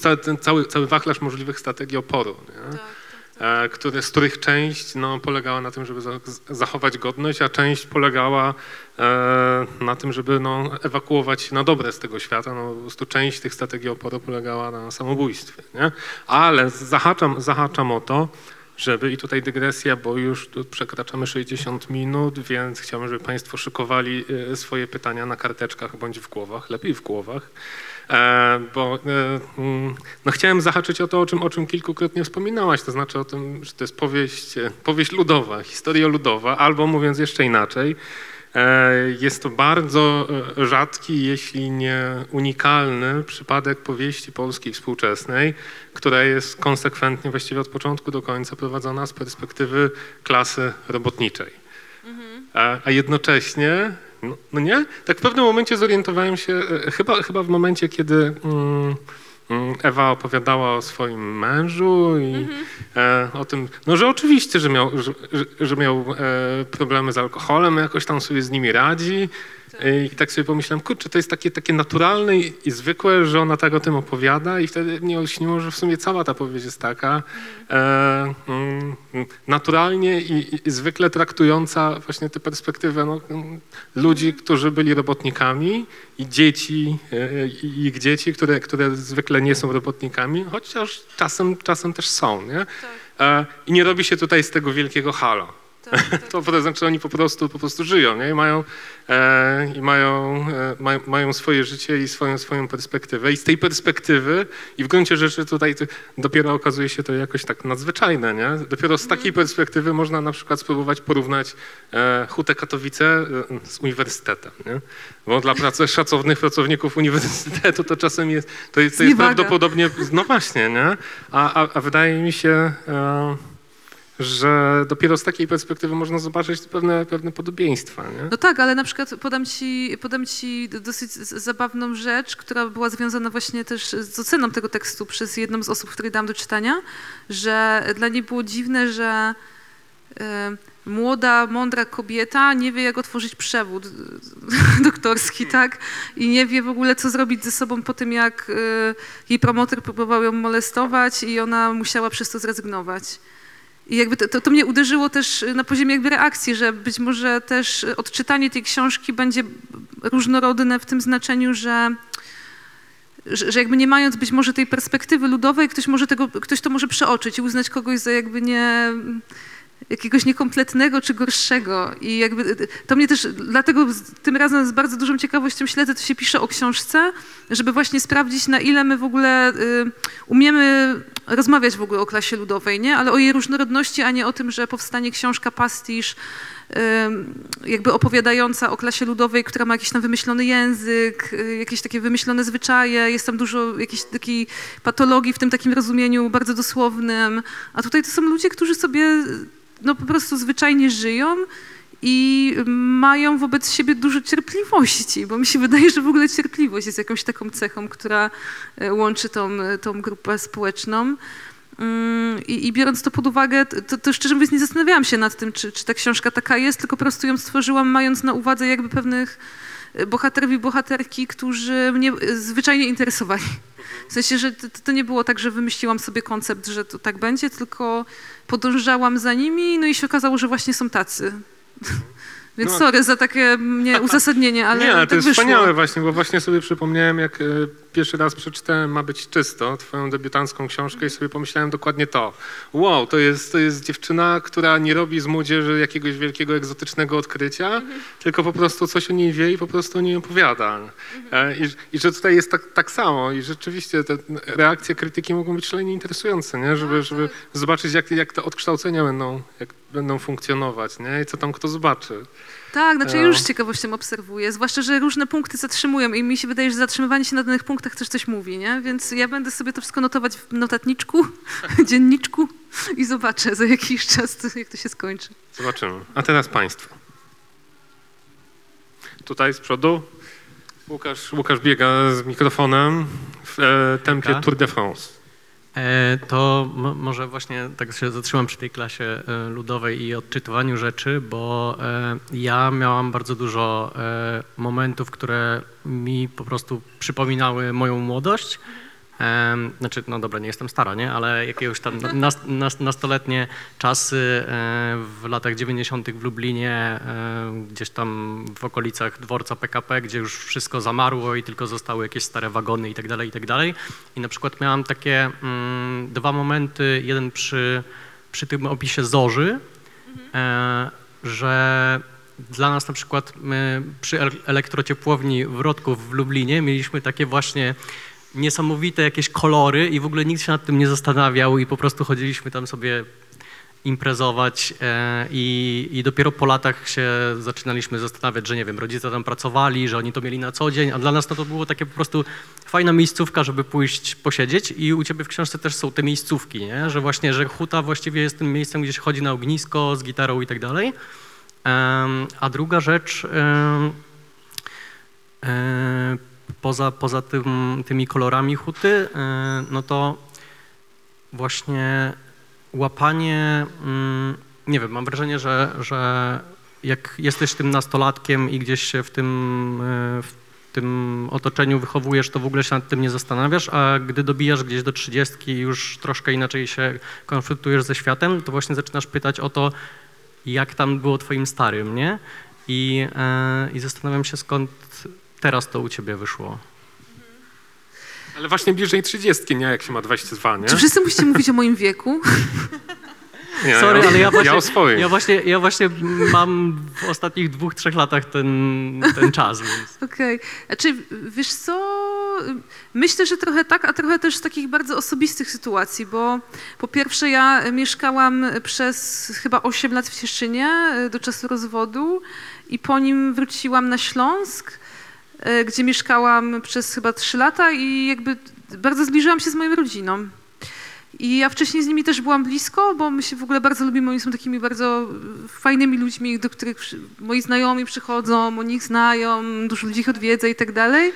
cały, ten cały, cały wachlarz możliwych strategii oporu. Nie? e, które, z których część no, polegała na tym, żeby zachować godność, a część polegała e, na tym, żeby no, ewakuować się na dobre z tego świata. No, po prostu część tych strategii oporu polegała na samobójstwie. Nie? Ale zahaczam, zahaczam o to, żeby, i tutaj dygresja, bo już tu przekraczamy 60 minut, więc chciałbym, żeby Państwo szykowali e, swoje pytania na karteczkach bądź w głowach, lepiej w głowach. E, bo e, mm, no chciałem zahaczyć o to, o czym, o czym kilkukrotnie wspominałaś, to znaczy o tym, że to jest powieść, e, powieść ludowa, historia ludowa, albo mówiąc jeszcze inaczej, jest to bardzo rzadki, jeśli nie unikalny przypadek powieści polskiej współczesnej, która jest konsekwentnie właściwie od początku do końca prowadzona z perspektywy klasy robotniczej. A, a jednocześnie No, no nie? Tak w pewnym momencie zorientowałem się, e, chyba, chyba w momencie, kiedy mm, mm, Ewa opowiadała o swoim mężu i e, o tym, no że oczywiście, że miał, że, że miał e, problemy z alkoholem, jakoś tam sobie z nimi radzi. E, I tak sobie pomyślałem, kurczę, to jest takie, takie naturalne i, zwykłe, że ona tak o tym opowiada i wtedy mnie olśniło, że w sumie cała ta powieść jest taka e, mm, naturalnie i, i zwykle traktująca właśnie tę perspektywę no, mm, ludzi, którzy byli robotnikami i dzieci, e, i ich dzieci, które, które zwykle nie są robotnikami, chociaż czasem, czasem też są, nie? E, I nie robi się tutaj z tego wielkiego halo. To, to znaczy oni po prostu, po prostu żyją nie? i mają, e, i mają, e, mają, mają swoje życie i swoją, swoją perspektywę. I z tej perspektywy, i w gruncie rzeczy tutaj dopiero okazuje się to jakoś tak nadzwyczajne, nie? Dopiero z takiej perspektywy można na przykład spróbować porównać e, Hutę Katowice e, z uniwersytetem, nie? Bo dla pracy, szacownych pracowników uniwersytetu to czasem jest, to jest, to jest prawdopodobnie, no właśnie, nie? A, a, a wydaje mi się... E, że dopiero z takiej perspektywy można zobaczyć pewne, pewne podobieństwa. Nie? No tak, ale na przykład podam ci, podam ci dosyć zabawną rzecz, która była związana właśnie też z oceną tego tekstu przez jedną z osób, której dałam do czytania, że dla niej było dziwne, że e, młoda, mądra kobieta nie wie, jak otworzyć przewód doktorski, tak? I nie wie w ogóle, co zrobić ze sobą po tym, jak e, jej promotor próbował ją molestować i ona musiała przez to zrezygnować. I jakby to, to, to mnie uderzyło też na poziomie jakby reakcji, że być może też odczytanie tej książki będzie różnorodne w tym znaczeniu, że, że, że jakby nie mając być może tej perspektywy ludowej, ktoś, może tego, ktoś to może przeoczyć i uznać kogoś za jakby nie jakiegoś niekompletnego czy gorszego. I jakby to mnie też, dlatego tym razem z bardzo dużą ciekawością śledzę, co się pisze o książce, żeby właśnie sprawdzić, na ile my w ogóle y, umiemy rozmawiać w ogóle o klasie ludowej, nie? Ale o jej różnorodności, a nie o tym, że powstanie książka pastisz, ym, jakby opowiadająca o klasie ludowej, która ma jakiś tam wymyślony język, y, jakieś takie wymyślone zwyczaje, jest tam dużo jakiejś takiej patologii w tym takim rozumieniu bardzo dosłownym, a tutaj to są ludzie, którzy sobie no po prostu zwyczajnie żyją i mają wobec siebie dużo cierpliwości, bo mi się wydaje, że w ogóle cierpliwość jest jakąś taką cechą, która e, łączy tą, tą grupę społeczną. Mm, I, I biorąc to pod uwagę, to, to szczerze mówiąc nie zastanawiałam się nad tym, czy, czy ta książka taka jest, tylko po prostu ją stworzyłam mając na uwadze jakby pewnych e, bohaterów i bohaterki, którzy mnie zwyczajnie interesowali. W sensie, że to, to nie było tak, że wymyśliłam sobie koncept, że to tak będzie, tylko podążałam za nimi, no i się okazało, że właśnie są tacy. Więc No. sorry za takie nie, uzasadnienie, ale Nie, ale tak to jest wyszło. wspaniałe właśnie, bo właśnie sobie przypomniałem, jak e, pierwszy raz przeczytałem Ma być czysto, twoją debiutancką książkę i sobie pomyślałem dokładnie to. Wow, to jest, to jest dziewczyna, która nie robi z młodzieży jakiegoś wielkiego, egzotycznego odkrycia, tylko po prostu coś o niej wie i po prostu o niej opowiada. E, I, i że tutaj jest tak, tak samo i rzeczywiście te reakcje krytyki mogą być szalenie interesujące, nie? Żeby, żeby zobaczyć, jak, jak te odkształcenia będą, jak będą funkcjonować nie? i co tam kto zobaczy. Tak, znaczy No. już z ciekawością obserwuję, zwłaszcza, że różne punkty zatrzymują i mi się wydaje, że zatrzymywanie się na danych punktach też coś mówi, nie? Więc ja będę sobie to wszystko notować w notatniczku, dzienniczku i zobaczę za jakiś czas, to- jak to się skończy. Zobaczymy. A teraz państwo. Tutaj z przodu Łukasz, Łukasz biega z mikrofonem w e, tempie. Tour de France. E, To mo- może właśnie tak się zatrzymam przy tej klasie e, ludowej i odczytywaniu rzeczy, bo e, ja miałam bardzo dużo momentów, które mi po prostu przypominały moją młodość. Znaczy, no dobra, nie jestem stara, nie? Ale jakiegoś tam nas, nas, nastoletnie czasy w latach 90. w Lublinie, gdzieś tam w okolicach dworca PKP, gdzie już wszystko zamarło i tylko zostały jakieś stare wagony i tak dalej, i tak dalej. I na przykład miałam takie mm, dwa momenty, jeden przy, przy tym opisie Zorzy, e, że dla nas na przykład przy el- elektrociepłowni w Rodków w Lublinie mieliśmy takie właśnie niesamowite jakieś kolory i w ogóle nikt się nad tym nie zastanawiał i po prostu chodziliśmy tam sobie imprezować e, i, i dopiero po latach się zaczynaliśmy zastanawiać, że nie wiem, rodzice tam pracowali, że oni to mieli na co dzień, a dla nas no to było takie po prostu fajna miejscówka, żeby pójść posiedzieć i u ciebie w książce też są te miejscówki, nie? że właśnie, że huta właściwie jest tym miejscem, gdzie się chodzi na ognisko z gitarą i tak dalej. A druga rzecz, E, Poza, poza tym, tymi kolorami huty, e, no to właśnie łapanie, mm, nie wiem, mam wrażenie, że, że jak jesteś tym nastolatkiem i gdzieś się w tym, e, w tym otoczeniu wychowujesz, to w ogóle się nad tym nie zastanawiasz, a gdy dobijasz gdzieś do trzydziestki i już troszkę inaczej się konfrontujesz ze światem, to właśnie zaczynasz pytać o to, jak tam było twoim starym, nie? I, e, i zastanawiam się, skąd teraz to u ciebie wyszło. Ale właśnie bliżej 30, nie jak się ma 22, nie? Czy wszyscy musicie mówić o moim wieku? nie Sorry, ale ja właśnie, ja o swoim. ja właśnie, ja właśnie mam w ostatnich dwóch, trzech latach ten, ten czas, więc... Okej. Znaczy, wiesz co, myślę, że trochę tak, a trochę też z takich bardzo osobistych sytuacji, bo po pierwsze ja mieszkałam przez chyba 8 lat w Cieszynie e, do czasu rozwodu i po nim wróciłam na Śląsk, gdzie mieszkałam przez chyba 3 lata i jakby bardzo zbliżyłam się z moją rodziną. I ja wcześniej z nimi też byłam blisko, bo my się w ogóle bardzo lubimy. Oni są takimi bardzo e, fajnymi ludźmi, do których moi znajomi przychodzą, oni ich znają, dużo ludzi ich odwiedza i tak dalej.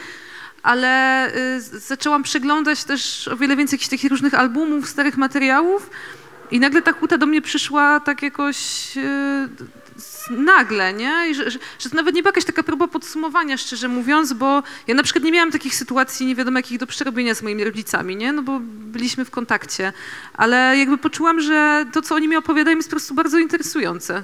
Ale y, zaczęłam przeglądać też o wiele więcej jakichś takich różnych albumów, starych materiałów i nagle ta huta do mnie przyszła tak jakoś y, nagle, nie? I że, że, to nawet nie była jakaś taka próba podsumowania, szczerze mówiąc, bo ja na przykład nie miałam takich sytuacji, nie wiadomo jakich do przerobienia z moimi rodzicami, nie? No bo byliśmy w kontakcie, ale jakby poczułam, że to, co oni mi opowiadają jest po prostu bardzo interesujące.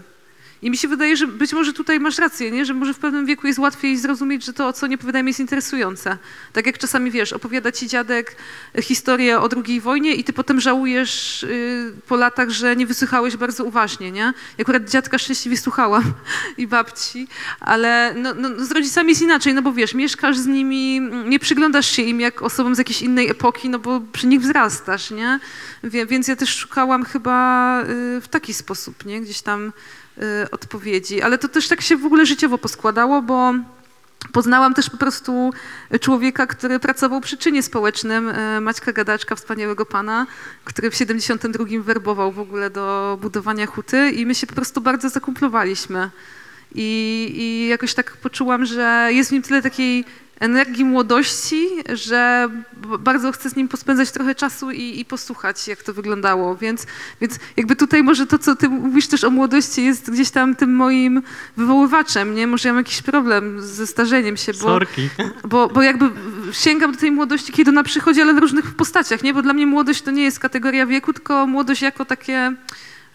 I mi się wydaje, że być może tutaj masz rację, nie? że może w pewnym wieku jest łatwiej zrozumieć, że to, co nie opowiadają, jest interesujące. Tak jak czasami, wiesz, opowiada ci dziadek historię o II wojnie i ty potem żałujesz y, po latach, że nie wysłuchałeś bardzo uważnie, nie? Ja akurat dziadka szczęśliwie słuchałam i babci, ale no, no, z rodzicami jest inaczej, no bo wiesz, mieszkasz z nimi, nie przyglądasz się im jak osobom z jakiejś innej epoki, no bo przy nich wzrastasz, nie? Więc ja też szukałam chyba y, w taki sposób, nie? Gdzieś tam odpowiedzi. Ale to też tak się w ogóle życiowo poskładało, bo poznałam też po prostu człowieka, który pracował przy czynie społecznym, y, Maćka Gadaczka, wspaniałego pana, który w 72 werbował w ogóle do budowania huty i my się po prostu bardzo zakumplowaliśmy. I, I jakoś tak poczułam, że jest w nim tyle takiej energii młodości, że bardzo chcę z nim pospędzać trochę czasu i, i posłuchać, jak to wyglądało. Więc, więc jakby tutaj może to, co ty mówisz też o młodości, jest gdzieś tam tym moim wywoływaczem, nie? Może ja mam jakiś problem ze starzeniem się, bo, bo, bo jakby sięgam do tej młodości, kiedy ona przychodzi, ale w różnych postaciach, nie? Bo dla mnie młodość to nie jest kategoria wieku, tylko młodość jako takie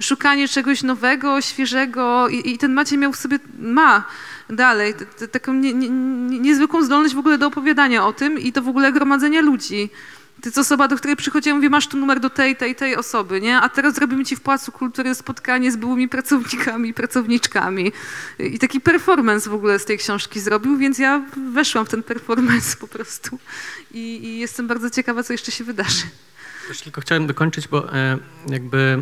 szukanie czegoś nowego, świeżego i, i ten Maciej miał w sobie, ma dalej taką nie, nie, nie, niezwykłą zdolność w ogóle do opowiadania o tym i do w ogóle gromadzenia ludzi. To osoba, do której przychodzi, ja mówię, masz tu numer do tej, tej, tej osoby, nie? A teraz zrobimy ci w Pałacu Kultury spotkanie z byłymi pracownikami, pracowniczkami. I taki performance w ogóle z tej książki zrobił, więc ja weszłam w ten performance po prostu. I, i jestem bardzo ciekawa, co jeszcze się wydarzy. Też tylko chciałem dokończyć, bo e, jakby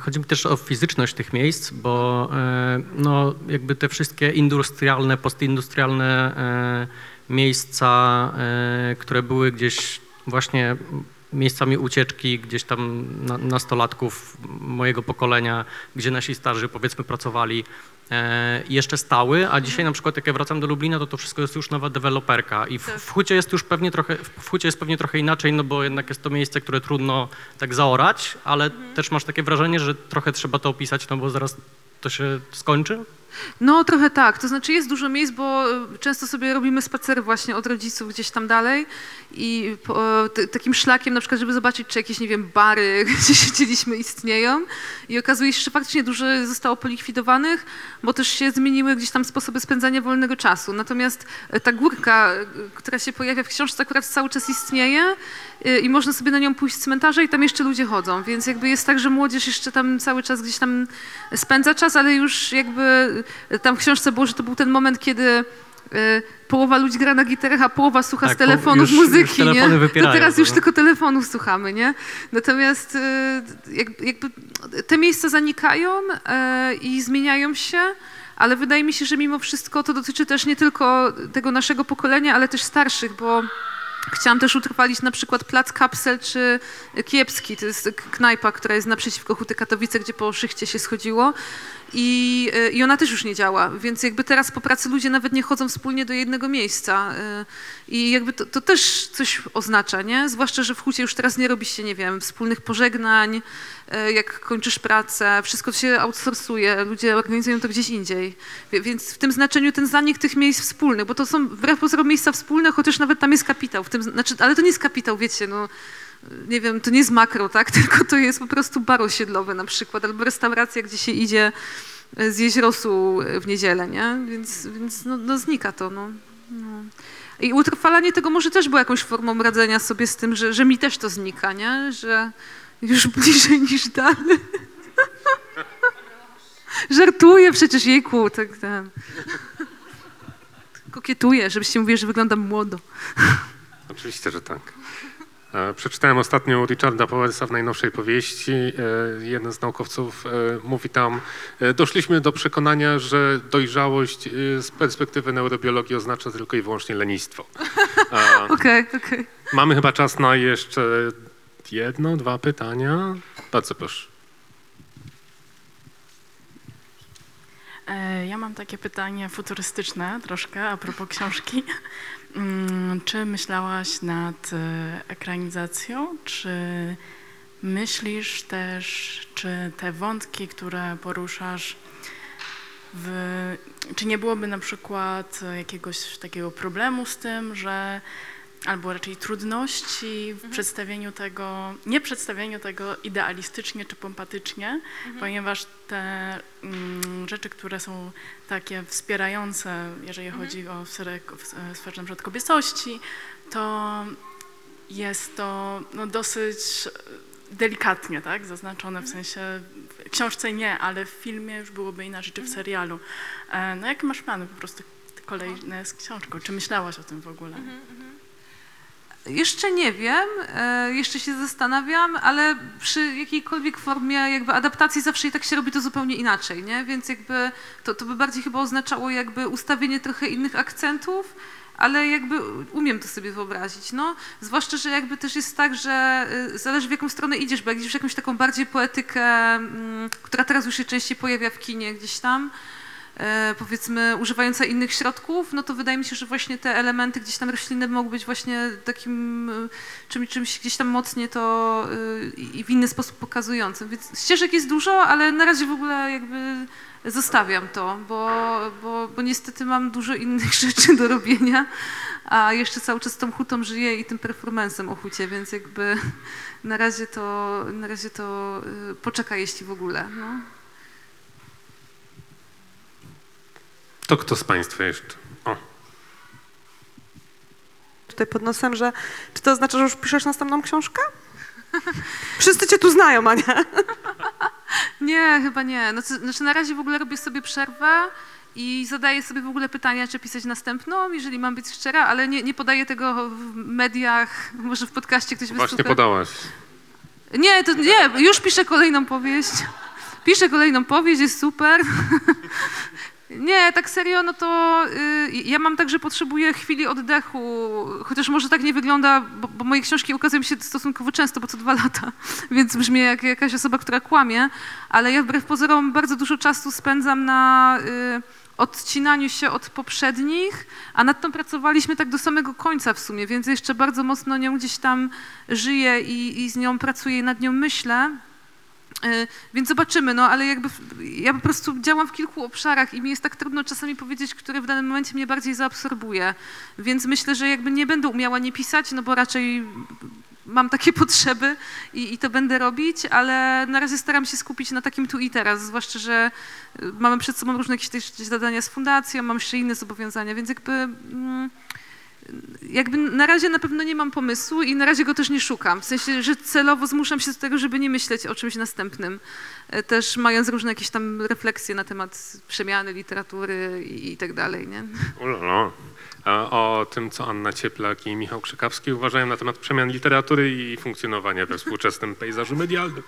chodzi mi też o fizyczność tych miejsc, bo e, no, jakby te wszystkie industrialne, postindustrialne e, miejsca, e, które były gdzieś właśnie miejscami ucieczki gdzieś tam na, nastolatków mojego pokolenia, gdzie nasi starzy powiedzmy pracowali, e, jeszcze stały, a dzisiaj na przykład jak ja wracam do Lublina, to to wszystko jest już nowa deweloperka i w, w Hucie jest już pewnie trochę, w Hucie jest pewnie trochę inaczej, no bo jednak jest to miejsce, które trudno tak zaorać, ale też masz takie wrażenie, że trochę trzeba to opisać, no bo zaraz to się skończy? No trochę tak, to znaczy jest dużo miejsc, bo często sobie robimy spacery właśnie od rodziców gdzieś tam dalej i po, t- takim szlakiem na przykład, żeby zobaczyć, czy jakieś, nie wiem, bary, gdzie siedzieliśmy istnieją i okazuje się, że faktycznie dużo zostało polikwidowanych, bo też się zmieniły gdzieś tam sposoby spędzania wolnego czasu. Natomiast y, ta górka, y, która się pojawia w książce akurat cały czas istnieje y, i można sobie na nią pójść z cmentarza i tam jeszcze ludzie chodzą, więc jakby jest tak, że młodzież jeszcze tam cały czas gdzieś tam spędza czas, ale już jakby tam w książce było, że to był ten moment, kiedy połowa ludzi gra na gitarach, a połowa słucha Tak, z telefonów już- już muzyki, telefony nie? To teraz już no. tylko telefonów słuchamy, nie? Natomiast y, jakby, jakby te miejsca zanikają y, i zmieniają się, ale wydaje mi się, że mimo wszystko to dotyczy też nie tylko tego naszego pokolenia, ale też starszych, bo Chciałam też utrwalić na przykład Plac Kapsel czy Kiepski, to jest knajpa, która jest naprzeciwko Huty Katowice, gdzie po szychcie się schodziło. I, y, i ona też już nie działa, więc jakby teraz po pracy ludzie nawet nie chodzą wspólnie do jednego miejsca. Y, i jakby to, to też coś oznacza, nie? Zwłaszcza, że w Hucie już teraz nie robi się, nie wiem, wspólnych pożegnań, jak kończysz pracę, wszystko się outsourcuje, ludzie organizują to gdzieś indziej, więc w tym znaczeniu ten zanik tych miejsc wspólnych, bo to są wbrew pozorom miejsca wspólne, chociaż nawet tam jest kapitał, w tym, znaczy, ale to nie jest kapitał, wiecie, no nie wiem, to nie jest makro, tak, tylko to jest po prostu bar osiedlowy na przykład, albo restauracja, gdzie się idzie e, zjeść rosół e, w niedzielę, nie? Więc, więc no, no znika to, no. no. I utrwalanie tego może też było jakąś formą radzenia sobie z tym, że, że mi też to znika, nie? Że już bliżej niż dalej. Żartuję przecież, jejku, tak, tak. Kokietuję, żebyście mówili, że wyglądam młodo. Oczywiście, że tak. E, Przeczytałem ostatnio Richarda Powellsa w najnowszej powieści. e, Jeden z naukowców e, mówi tam, doszliśmy do przekonania, że dojrzałość z perspektywy neurobiologii oznacza tylko i wyłącznie lenistwo. Okej, okej. Mamy chyba czas na jeszcze jedno, dwa pytania. Bardzo proszę. E, Ja mam takie pytanie futurystyczne troszkę a propos książki. Mm, Czy myślałaś nad e, ekranizacją? Czy myślisz też, czy te wątki, które poruszasz, w, czy nie byłoby na przykład jakiegoś takiego problemu z tym, że albo raczej trudności w przedstawieniu tego, nie przedstawieniu tego idealistycznie czy pompatycznie, ponieważ te mm, rzeczy, które są takie wspierające, jeżeli chodzi o sferę, w sferze kobiecości, to jest to no, dosyć delikatnie tak, zaznaczone, w sensie w książce nie, ale w filmie już byłoby inaczej, czy w serialu. E, No jakie masz plany po prostu kolejne z książką? Czy myślałaś o tym w ogóle? Jeszcze nie wiem, e, jeszcze się zastanawiam, ale przy jakiejkolwiek formie jakby adaptacji zawsze i tak się robi to zupełnie inaczej, nie? Więc jakby to, to by bardziej chyba oznaczało jakby ustawienie trochę innych akcentów, ale jakby umiem to sobie wyobrazić, no. Zwłaszcza, że jakby też jest tak, że y, zależy w jaką stronę idziesz, bo jak idziesz w jakąś taką bardziej poetykę, mm, która teraz już się częściej pojawia w kinie gdzieś tam, e, powiedzmy używająca innych środków, no to wydaje mi się, że właśnie te elementy gdzieś tam roślinne mogą być właśnie takim e, czymś, czymś gdzieś tam mocniej to e, i w inny sposób pokazującym. Więc ścieżek jest dużo, ale na razie w ogóle jakby zostawiam to, bo, bo, bo niestety mam dużo innych rzeczy do robienia, a jeszcze cały czas tą hutą żyję i tym performancem o hucie, więc jakby na razie to, na razie to e, poczeka, jeśli w ogóle. No. To kto z Państwa jeszcze? O, tutaj pod nosem, że czy to oznacza, że już piszesz następną książkę? Wszyscy cię tu znają, Ania. Nie, chyba nie. No, znaczy na razie w ogóle robię sobie przerwę i zadaję sobie w ogóle pytania, czy pisać następną, jeżeli mam być szczera, ale nie, nie podaję tego w mediach, może w podcaście ktoś właśnie wysłucha. podałaś. Nie, to nie, już piszę kolejną powieść. Piszę kolejną powieść, jest super. Nie, tak serio, no to y, ja mam tak, że potrzebuję chwili oddechu, chociaż może tak nie wygląda, bo, bo moje książki ukazują się stosunkowo często, bo co dwa lata, więc brzmię jak jakaś osoba, która kłamie, ale ja wbrew pozorom bardzo dużo czasu spędzam na y, odcinaniu się od poprzednich, a nad tą pracowaliśmy tak do samego końca w sumie, więc jeszcze bardzo mocno nią gdzieś tam żyję i, i z nią pracuję i nad nią myślę. Y, Więc zobaczymy, no ale jakby ja po prostu działam w kilku obszarach i mi jest tak trudno czasami powiedzieć, który w danym momencie mnie bardziej zaabsorbuje. Więc myślę, że jakby nie będę umiała nie pisać, no bo raczej mam takie potrzeby i, i to będę robić, ale na razie staram się skupić na takim tu i teraz, zwłaszcza, że y, mamy przed sobą różne jakieś zadania z fundacją, mam jeszcze inne zobowiązania, więc jakby... Mm, jakby na razie na pewno nie mam pomysłu i na razie go też nie szukam. W sensie, że celowo zmuszam się do tego, żeby nie myśleć o czymś następnym. E, Też mając różne jakieś tam refleksje na temat przemiany literatury i, i tak dalej, nie? Ulala. O tym, co Anna Cieplak i Michał Krzykawski uważają na temat przemian literatury i funkcjonowania we współczesnym pejzażu medialnym.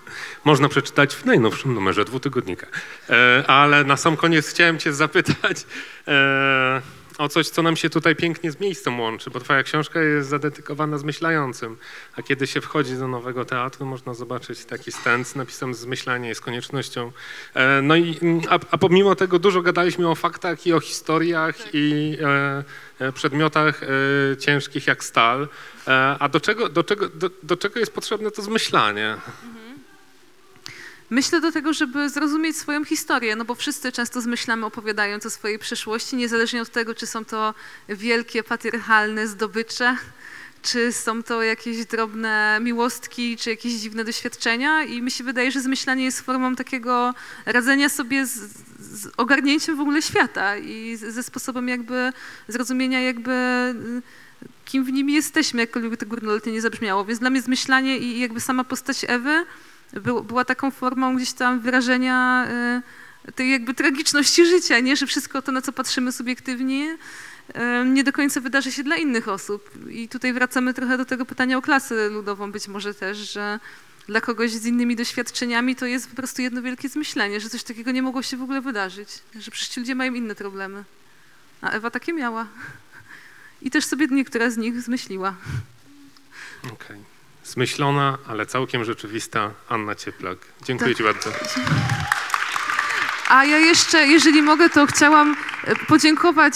Można przeczytać w najnowszym numerze dwutygodnika. E, ale na sam koniec chciałem cię zapytać, e, o coś, co nam się tutaj pięknie z miejscem łączy, bo twoja książka jest zadedykowana zmyślającym, a kiedy się wchodzi do nowego teatru, można zobaczyć taki stand z napisem zmyślanie jest koniecznością. E, No i mm, a, a pomimo tego dużo gadaliśmy o faktach i o historiach i e, e, przedmiotach e, ciężkich jak stal. E, a do czego, do, czego, do, do czego jest potrzebne to zmyślanie? Myślę do tego, żeby zrozumieć swoją historię, no bo wszyscy często zmyślamy opowiadając o swojej przeszłości, niezależnie od tego, czy są to wielkie patriarchalne zdobycze, czy są to jakieś drobne miłostki, czy jakieś dziwne doświadczenia i mi się wydaje, że zmyślanie jest formą takiego radzenia sobie z, z ogarnięciem w ogóle świata i ze sposobem jakby zrozumienia jakby kim w nim jesteśmy, jakkolwiek to górnolotnie nie zabrzmiało. Więc dla mnie zmyślanie i jakby sama postać Ewy był, była taką formą gdzieś tam wyrażenia y, tej jakby tragiczności życia, nie? że wszystko to, na co patrzymy subiektywnie, y, nie do końca wydarzy się dla innych osób. I tutaj wracamy trochę do tego pytania o klasę ludową być może też, że dla kogoś z innymi doświadczeniami to jest po prostu jedno wielkie zmyślenie, że coś takiego nie mogło się w ogóle wydarzyć, że przecież ci ludzie mają inne problemy. A Ewa takie miała. I też sobie niektóre z nich zmyśliła. Okej. Zmyślona, ale całkiem rzeczywista Anna Cieplak. Dziękuję. Ci bardzo. A ja jeszcze, jeżeli mogę, to chciałam e, podziękować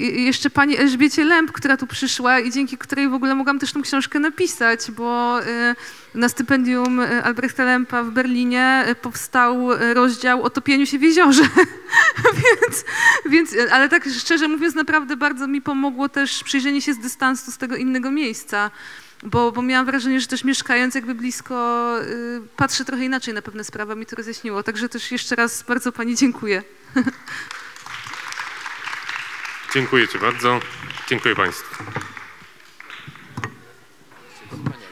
jeszcze pani Elżbiecie Lęb, która tu przyszła i dzięki której w ogóle mogłam też tą książkę napisać, bo e, na stypendium e, Albrechta Lępa w Berlinie powstał rozdział o topieniu się w jeziorze. więc, więc, ale tak szczerze mówiąc, naprawdę bardzo mi pomogło też przyjrzenie się z dystansu z tego innego miejsca. Bo, bo miałam wrażenie, że też mieszkając jakby blisko, y, patrzę trochę inaczej na pewne sprawy, mi to rozjaśniło. Także też jeszcze raz bardzo Pani dziękuję. Dziękuję Ci bardzo. Dziękuję Państwu.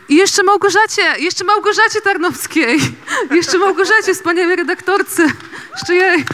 I jeszcze Małgorzacie, jeszcze Małgorzacie Tarnowskiej, jeszcze Małgorzacie, wspaniałej redaktorce. Jeszcze jej.